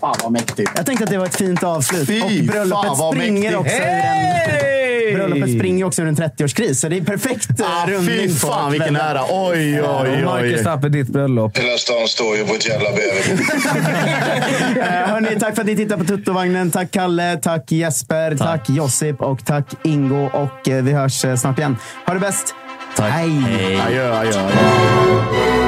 S5: Fan vad mäktigt.
S2: Jag tänkte att det var ett fint avslut.
S5: Fy
S2: och bröllopet springer
S5: mäktigt.
S2: också en, bröllopet springer också ur en 30-årskris. Så det är perfekt
S5: Ah,
S2: ah, rundning.
S5: fy fan vilken ära. Oj, oj,
S4: Marcus
S5: oj.
S4: Tapper, ditt bröllop.
S9: Hela stan står ju på ett jävla bäver. [LAUGHS]
S2: Eh, hörni, tack för att ni tittar på Tuttovagnen. Tack Kalle, tack Jesper, tack, Josip och tack Ingo. Och eh, vi hörs eh, snart igen. Ha det bäst.
S3: Tack.
S2: Hej.
S3: Hej.
S5: Adjö, adjö. adjö.